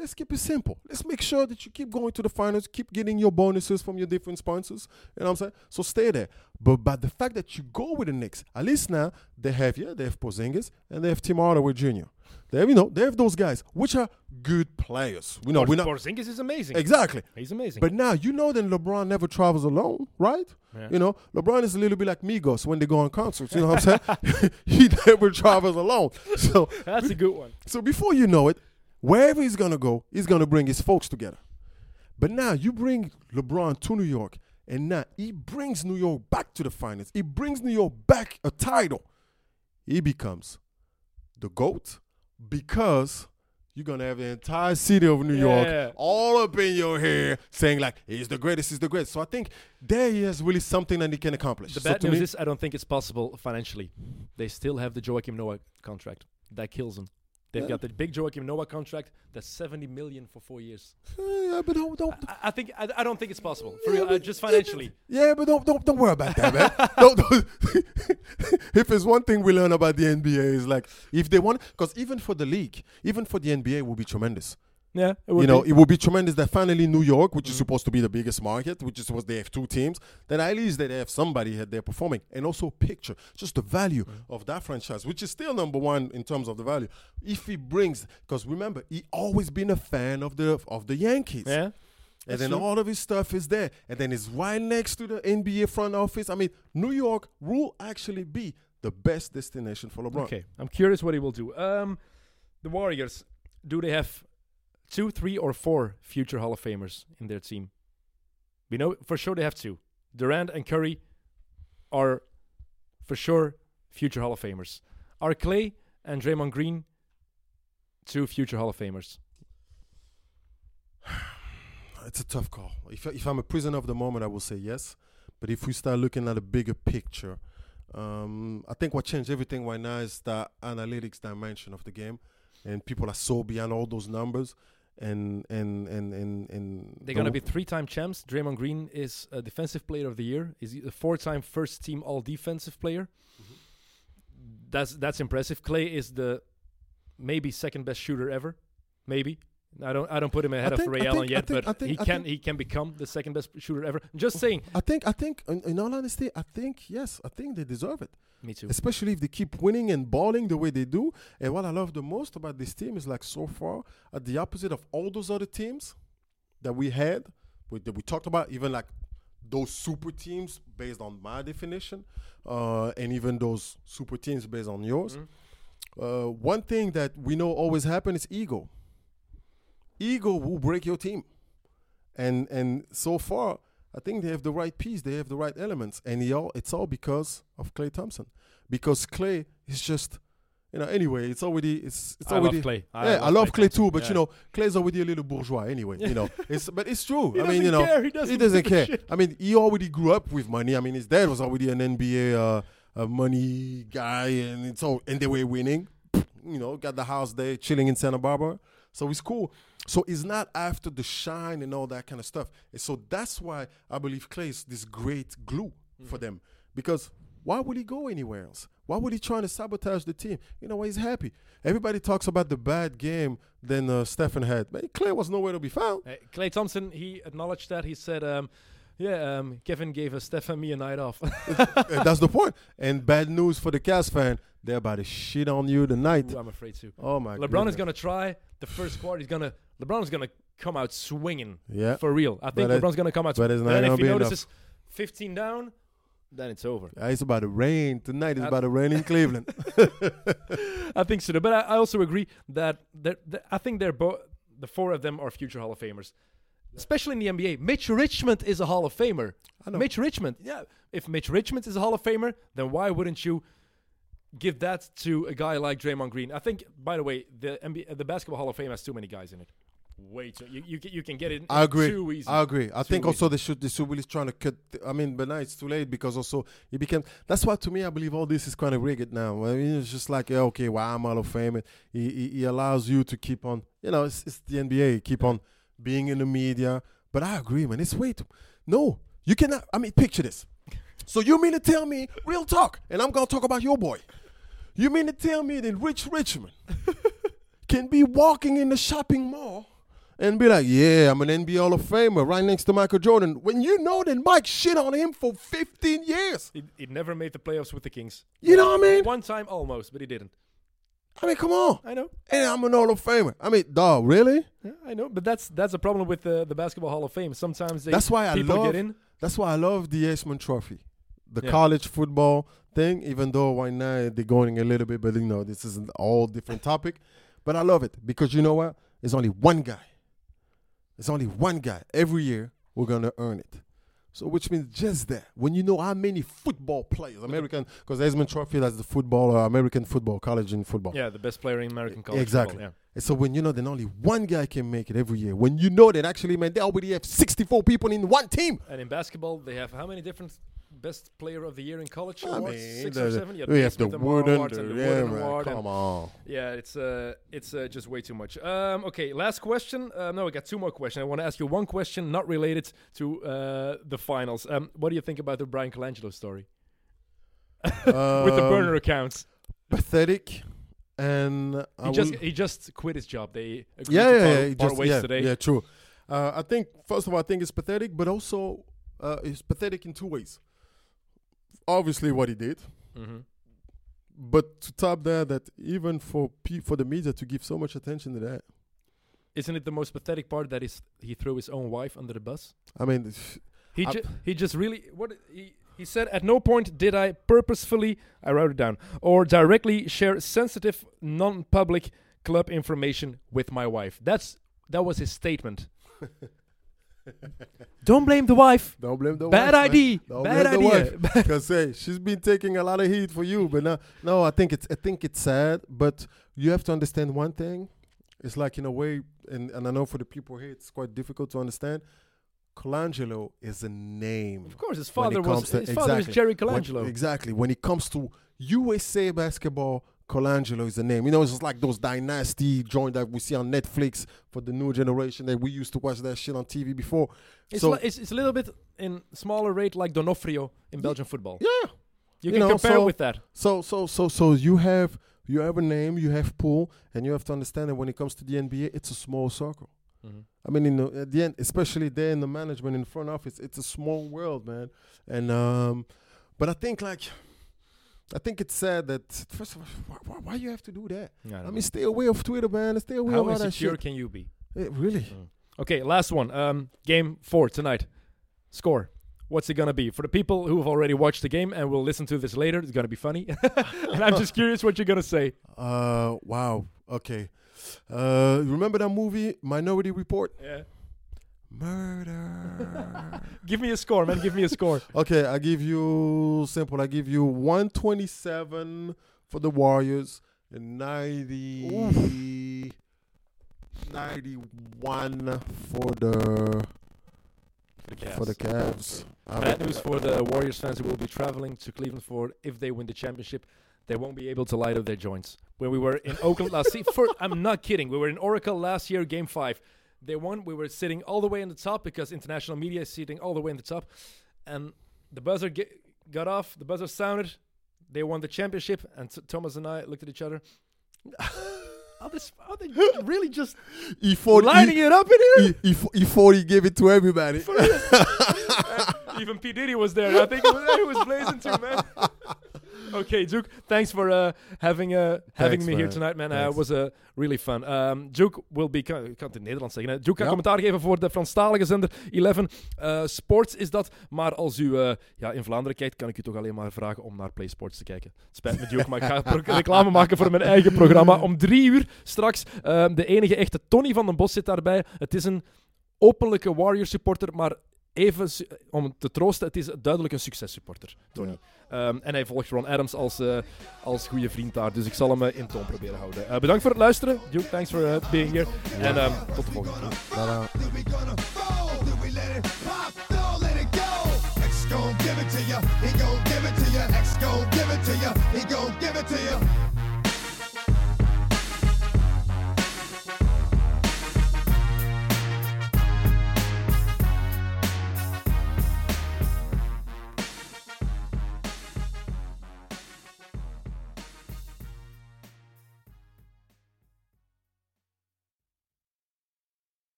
Speaker 4: let's keep it simple. Let's make sure that you keep going to the finals, keep getting your bonuses from your different sponsors. You know what I'm saying? So stay there. But by the fact that you go with the Knicks, at least now they have yeah, they have Porzingis and they have Tim Hardaway Jr. They have, you know, they have those guys, which are good players. We know
Speaker 3: Porz-
Speaker 4: we're not
Speaker 3: Porzingis is amazing.
Speaker 4: exactly.
Speaker 3: He's amazing.
Speaker 4: But now you know that LeBron never travels alone, right?
Speaker 3: Yeah.
Speaker 4: You know, LeBron is a little bit like Migos when they go on concerts. You know what I'm saying? *laughs* he never travels alone. *laughs* So,
Speaker 3: That's a good one.
Speaker 4: so before you know it, wherever he's gonna go, he's gonna bring his folks together. But now you bring LeBron to New York, and now he brings New York back to the finals. He brings New York back a title. He becomes the GOAT because you're gonna have the entire city of New York all up in your hair saying like he's the greatest, he's the greatest. So I think there he has really something that he can accomplish.
Speaker 3: The bad
Speaker 4: to
Speaker 3: news
Speaker 4: me-
Speaker 3: is I don't think it's possible financially. They still have the Joakim Noah contract. That kills them. They've
Speaker 4: Yeah.
Speaker 3: got the big Joakim Noah contract. That's 70 million for four years.
Speaker 4: Yeah, but don't, don't,
Speaker 3: I, I think I, I don't think it's possible for
Speaker 4: Yeah,
Speaker 3: real, uh, just financially.
Speaker 4: Yeah, but don't don't don't worry about that, man. *laughs* don't, don't. *laughs* if there's one thing we learn about the NBA is like if they want, because even for the league, even for the NBA, it will be tremendous.
Speaker 3: Yeah, it
Speaker 4: you know,
Speaker 3: be.
Speaker 4: it will be tremendous that finally New York, which is supposed to be the biggest market, which is supposed they have two teams, then at least they have somebody that they're performing, and also picture just the value of that franchise, which is still number one in terms of the value. If he brings, because remember, he always been a fan of the of the Yankees.
Speaker 3: yeah.
Speaker 4: And
Speaker 3: That's
Speaker 4: then
Speaker 3: true.
Speaker 4: all of his stuff is there. And then it's right next to the NBA front office. I mean, New York will actually be the best destination for LeBron.
Speaker 3: Okay, I'm curious what he will do. Um, the Warriors, do they have two, three, or four future Hall of Famers in their team? We know for sure they have two. Durant and Curry are for sure future Hall of Famers. Are Klay and Draymond Green two future Hall of Famers? *sighs*
Speaker 4: It's a tough call. If, if I'm a prisoner of the moment, I will say yes. But if we start looking at a bigger picture, Um, I think what changed everything right now is the analytics dimension of the game, and people are so beyond all those numbers. And and and and, and
Speaker 3: They're
Speaker 4: the
Speaker 3: gonna
Speaker 4: w-
Speaker 3: be three-time champs. Draymond Green is a defensive player of the year. Is a four-time first-team All-Defensive player. Mm-hmm. That's that's impressive. Klay is the maybe second-best shooter ever. Maybe I don't I don't put him ahead
Speaker 4: think-
Speaker 3: of Ray Allen yet,
Speaker 4: think-
Speaker 3: but
Speaker 4: think-
Speaker 3: he can he can become the second-best shooter ever. Just saying.
Speaker 4: I think I think in, in all honesty, I think yes, I think they deserve it.
Speaker 3: Me too.
Speaker 4: especially if they keep winning and balling the way they do. And what I love the most about this team is like so far, at the opposite of all those other teams that we had, that we talked about, even like those super teams based on my definition, uh, and even those super teams based on yours. Uh, one thing that we know always happen is ego. Ego will break your team, and and so far, I think they have the right piece, they have the right elements, and he all, it's all because of Klay Thompson, because Klay is just, you know. Anyway, it's already it's it's
Speaker 3: I
Speaker 4: already.
Speaker 3: love Klay.
Speaker 4: yeah, I love Klay
Speaker 3: Thompson.
Speaker 4: too, but
Speaker 3: Yeah.
Speaker 4: you know, Klay's already a little bourgeois anyway. You know, *laughs* it's but it's true. I mean, you
Speaker 3: doesn't
Speaker 4: know,
Speaker 3: care, he doesn't
Speaker 4: doesn't care.
Speaker 3: shit.
Speaker 4: I mean, he already grew up with money. I mean, his dad was already an NBA uh, a money guy, and it's all and they were winning. You know, got the house there, chilling in Santa Barbara. So it's cool. So it's not after the shine and all that kind of stuff. And so that's why I believe Klay is this great glue for them. Because why would he go anywhere else? Why would he try to sabotage the team? You know, he's happy. Everybody talks about the bad game then uh, Stephen had. Man, Klay was nowhere to be found.
Speaker 3: Uh, Klay Thompson, he acknowledged that. He said, um, "Yeah, um, Kevin gave us Steph and me a night off." *laughs*
Speaker 4: That's the point. And bad news for the Cavs fan, they're about to shit on you tonight.
Speaker 3: Ooh, I'm afraid to.
Speaker 4: Oh my God.
Speaker 3: LeBron
Speaker 4: goodness.
Speaker 3: is gonna try the first quarter. He's gonna LeBron is gonna come out swinging
Speaker 4: Yeah.
Speaker 3: for real. I think
Speaker 4: But it-
Speaker 3: LeBron's gonna come out.
Speaker 4: but it's not
Speaker 3: then
Speaker 4: gonna
Speaker 3: if he
Speaker 4: be enough.
Speaker 3: notices 15 down, then it's over.
Speaker 4: Uh, It's about to rain tonight. It's
Speaker 3: Uh,
Speaker 4: about to rain in Cleveland. *laughs*
Speaker 3: I think so. But I, I also agree that they're, I think they're both the four of them are future Hall of Famers, especially in the NBA. Mitch Richmond is a Hall of Famer.
Speaker 4: I know.
Speaker 3: Mitch Richmond, yeah. If Mitch Richmond is a Hall of Famer, then why wouldn't you give that to a guy like Draymond Green? I think, by the way, the NBA, the Basketball Hall of Fame has too many guys in it. Way too. You, you, can- you can get it.
Speaker 4: I agree.
Speaker 3: Too easy.
Speaker 4: I agree. I
Speaker 3: Too
Speaker 4: think also
Speaker 3: easy.
Speaker 4: they should they should really trying to cut. I mean, but now it's too late because also it became. That's why to me I believe all this is kind of rigged now. I mean, it's just like yeah, okay, well I'm Hall of Fame. He, he, he allows you to keep on. You know, it's, it's the NBA. Keep on being in the media. But I agree, man. It's way too. No, you cannot. I mean, picture this. So you mean to tell me real talk, and I'm gonna talk about your boy. You mean to tell me that Rich Richmond *laughs* can be walking in the shopping mall and be like, yeah, I'm an NBA Hall of Famer right next to Michael Jordan when you know that Mike shit on him for 15 years?
Speaker 3: He, he never made the playoffs with the Kings.
Speaker 4: You know what I mean?
Speaker 3: One time almost, but he didn't.
Speaker 4: I mean, come on.
Speaker 3: I know.
Speaker 4: And I'm an Hall of Famer. I mean, dog, really?
Speaker 3: Yeah, I know. But that's that's a problem with the, the Basketball Hall of Fame. Sometimes they,
Speaker 4: That's why I
Speaker 3: people
Speaker 4: love.
Speaker 3: get in.
Speaker 4: That's why I love the Heisman Trophy, the
Speaker 3: Yeah.
Speaker 4: college football thing. Even though right now they're going a little bit, but you know this is an all different topic. But I love it because you know what? There's only one guy. There's only one guy. Every year we're gonna earn it. So which means just that when you know how many football players, American, because Heisman Trophy that's the football, uh, American football, college in football.
Speaker 3: Yeah, the best player in American college
Speaker 4: Exactly.
Speaker 3: football.
Speaker 4: And so when you know that only one guy can make it every year, when you know that actually, man, they already have 64 people in one team.
Speaker 3: And in basketball, they have how many different best player of the year in college
Speaker 4: I
Speaker 3: awards?
Speaker 4: mean,
Speaker 3: Six
Speaker 4: the-
Speaker 3: or seven. Yeah,
Speaker 4: we have the Wooden,
Speaker 3: Awards and the
Speaker 4: yeah,
Speaker 3: Wooden
Speaker 4: man,
Speaker 3: Award.
Speaker 4: come on.
Speaker 3: Yeah, it's uh, it's uh, just way too much. Um, okay, last question. Uh, no, I got two more questions. I want to ask you one question, not related to uh, the finals. Um, what do you think about the Bryan Colangelo story *laughs* with the
Speaker 4: Um,
Speaker 3: burner accounts?
Speaker 4: pathetic, and I
Speaker 3: He just he just quit his job. They agreed
Speaker 4: yeah,
Speaker 3: to
Speaker 4: yeah,
Speaker 3: part,
Speaker 4: yeah,
Speaker 3: part
Speaker 4: just,
Speaker 3: ways
Speaker 4: yeah,
Speaker 3: today.
Speaker 4: yeah, true. Uh, I think first of all, I think it's pathetic, but also uh, it's pathetic in two ways. Obviously, what he did,
Speaker 3: hmm
Speaker 4: but to top that, that even for pe- for the media to give so much attention to that,
Speaker 3: Isn't it the most pathetic part that is he threw his own wife under the bus?
Speaker 4: I mean,
Speaker 3: He ju- he just really what he he said. At no point did I purposefully I wrote it down or directly share sensitive non-public club information with my wife. That's that was his statement. *laughs* Don't blame the wife.
Speaker 4: don't blame the
Speaker 3: Bad
Speaker 4: wife, man.
Speaker 3: idea.
Speaker 4: Don't
Speaker 3: Bad idea. *laughs*
Speaker 4: Because hey, she's been taking a lot of heat for you, but no, no, I think it's I think it's sad, but you have to understand one thing. It's like in a way, and, and I know for the people here, it's quite difficult to understand. Colangelo is a name.
Speaker 3: Of course, his father was
Speaker 4: to-
Speaker 3: his father was
Speaker 4: exactly.
Speaker 3: Jerry
Speaker 4: When-
Speaker 3: Colangelo.
Speaker 4: exactly. When it comes to USA basketball, Colangelo is the name. You know, it's just like those dynasty joint that we see on Netflix for the new generation that we used to watch that shit on TV before.
Speaker 3: It's,
Speaker 4: so
Speaker 3: li- it's, it's a little bit in smaller rate like Donofrio in Belgian football.
Speaker 4: yeah.
Speaker 3: You
Speaker 4: you
Speaker 3: can
Speaker 4: know,
Speaker 3: compare
Speaker 4: so-
Speaker 3: with that.
Speaker 4: So so so so you have you have a name, you have pool, and you have to understand that when it comes to the NBA, it's a small circle. I mean, in the, at the end, especially there in the management in the front office, it's a small world, man. And um, but I think like, I think it's sad that first of all, why, why, why you have to do that?
Speaker 3: Yeah, I
Speaker 4: I mean, stay away of Twitter, man. Stay away
Speaker 3: know.
Speaker 4: of
Speaker 3: how
Speaker 4: all that
Speaker 3: insecure
Speaker 4: shit.
Speaker 3: can you be?
Speaker 4: Eh, really?
Speaker 3: Okay, last one. Um, game four tonight. Score. What's it gonna be for the people who have already watched the game and will listen to this later? It's gonna be funny, *laughs* and I'm just curious what you're gonna say.
Speaker 4: Uh, wow. Okay. Uh, remember that movie Minority Report?
Speaker 3: Yeah.
Speaker 4: Murder. *laughs*
Speaker 3: Give me a score, man. Give me a score. *laughs*
Speaker 4: Okay, I give you simple. I give you 127 for the Warriors and 90 91 for the for the Cavs. I
Speaker 3: Bad
Speaker 4: don't-
Speaker 3: news for the Warriors fans who will be traveling to Cleveland for if they win the championship. They won't be able to light up their joints. When we were in Oakland last for, I'm not kidding. We were in Oracle last year, game five. They won. We were sitting all the way in the top because international media is sitting all the way in the top. And the buzzer ge- got off, the buzzer sounded. They won the championship. And Thomas and I looked at each other. Are, this, are they *laughs* really just
Speaker 4: E40,
Speaker 3: lining it up in here?
Speaker 4: E, E, E40 give it to everybody. *laughs*
Speaker 3: Even P Diddy was there. I think he was, he was blazing too, man. *laughs* okay, Duke, thanks for uh, having uh, having
Speaker 4: Thanks,
Speaker 3: me here tonight, man. Uh, it was uh, really fun. Um, Duke will be, kan- ik kan het in Nederlands zeggen. Hè? Duke kan
Speaker 4: Ja.
Speaker 3: commentaar geven voor de Franstalige zender 11. Uh, sports is dat. Maar als u ja, in Vlaanderen kijkt, kan ik u toch alleen maar vragen om naar Play Sports te kijken. Het spijt me, Duke, maar ik ga *laughs* reclame maken voor mijn eigen programma. Om drie uur straks. Uh, de enige echte Tony van den Bos zit daarbij. Het is een openlijke Warrior supporter, maar even om te troosten, het is duidelijk een successupporter, Tony. Ehm, en hij volgt Ron Adams als, eh, als goede vriend daar, dus ik zal hem eh, in toon proberen houden. Eh, bedankt voor het luisteren. Duke, thanks for uh, being here. En ehm, tot de volgende keer.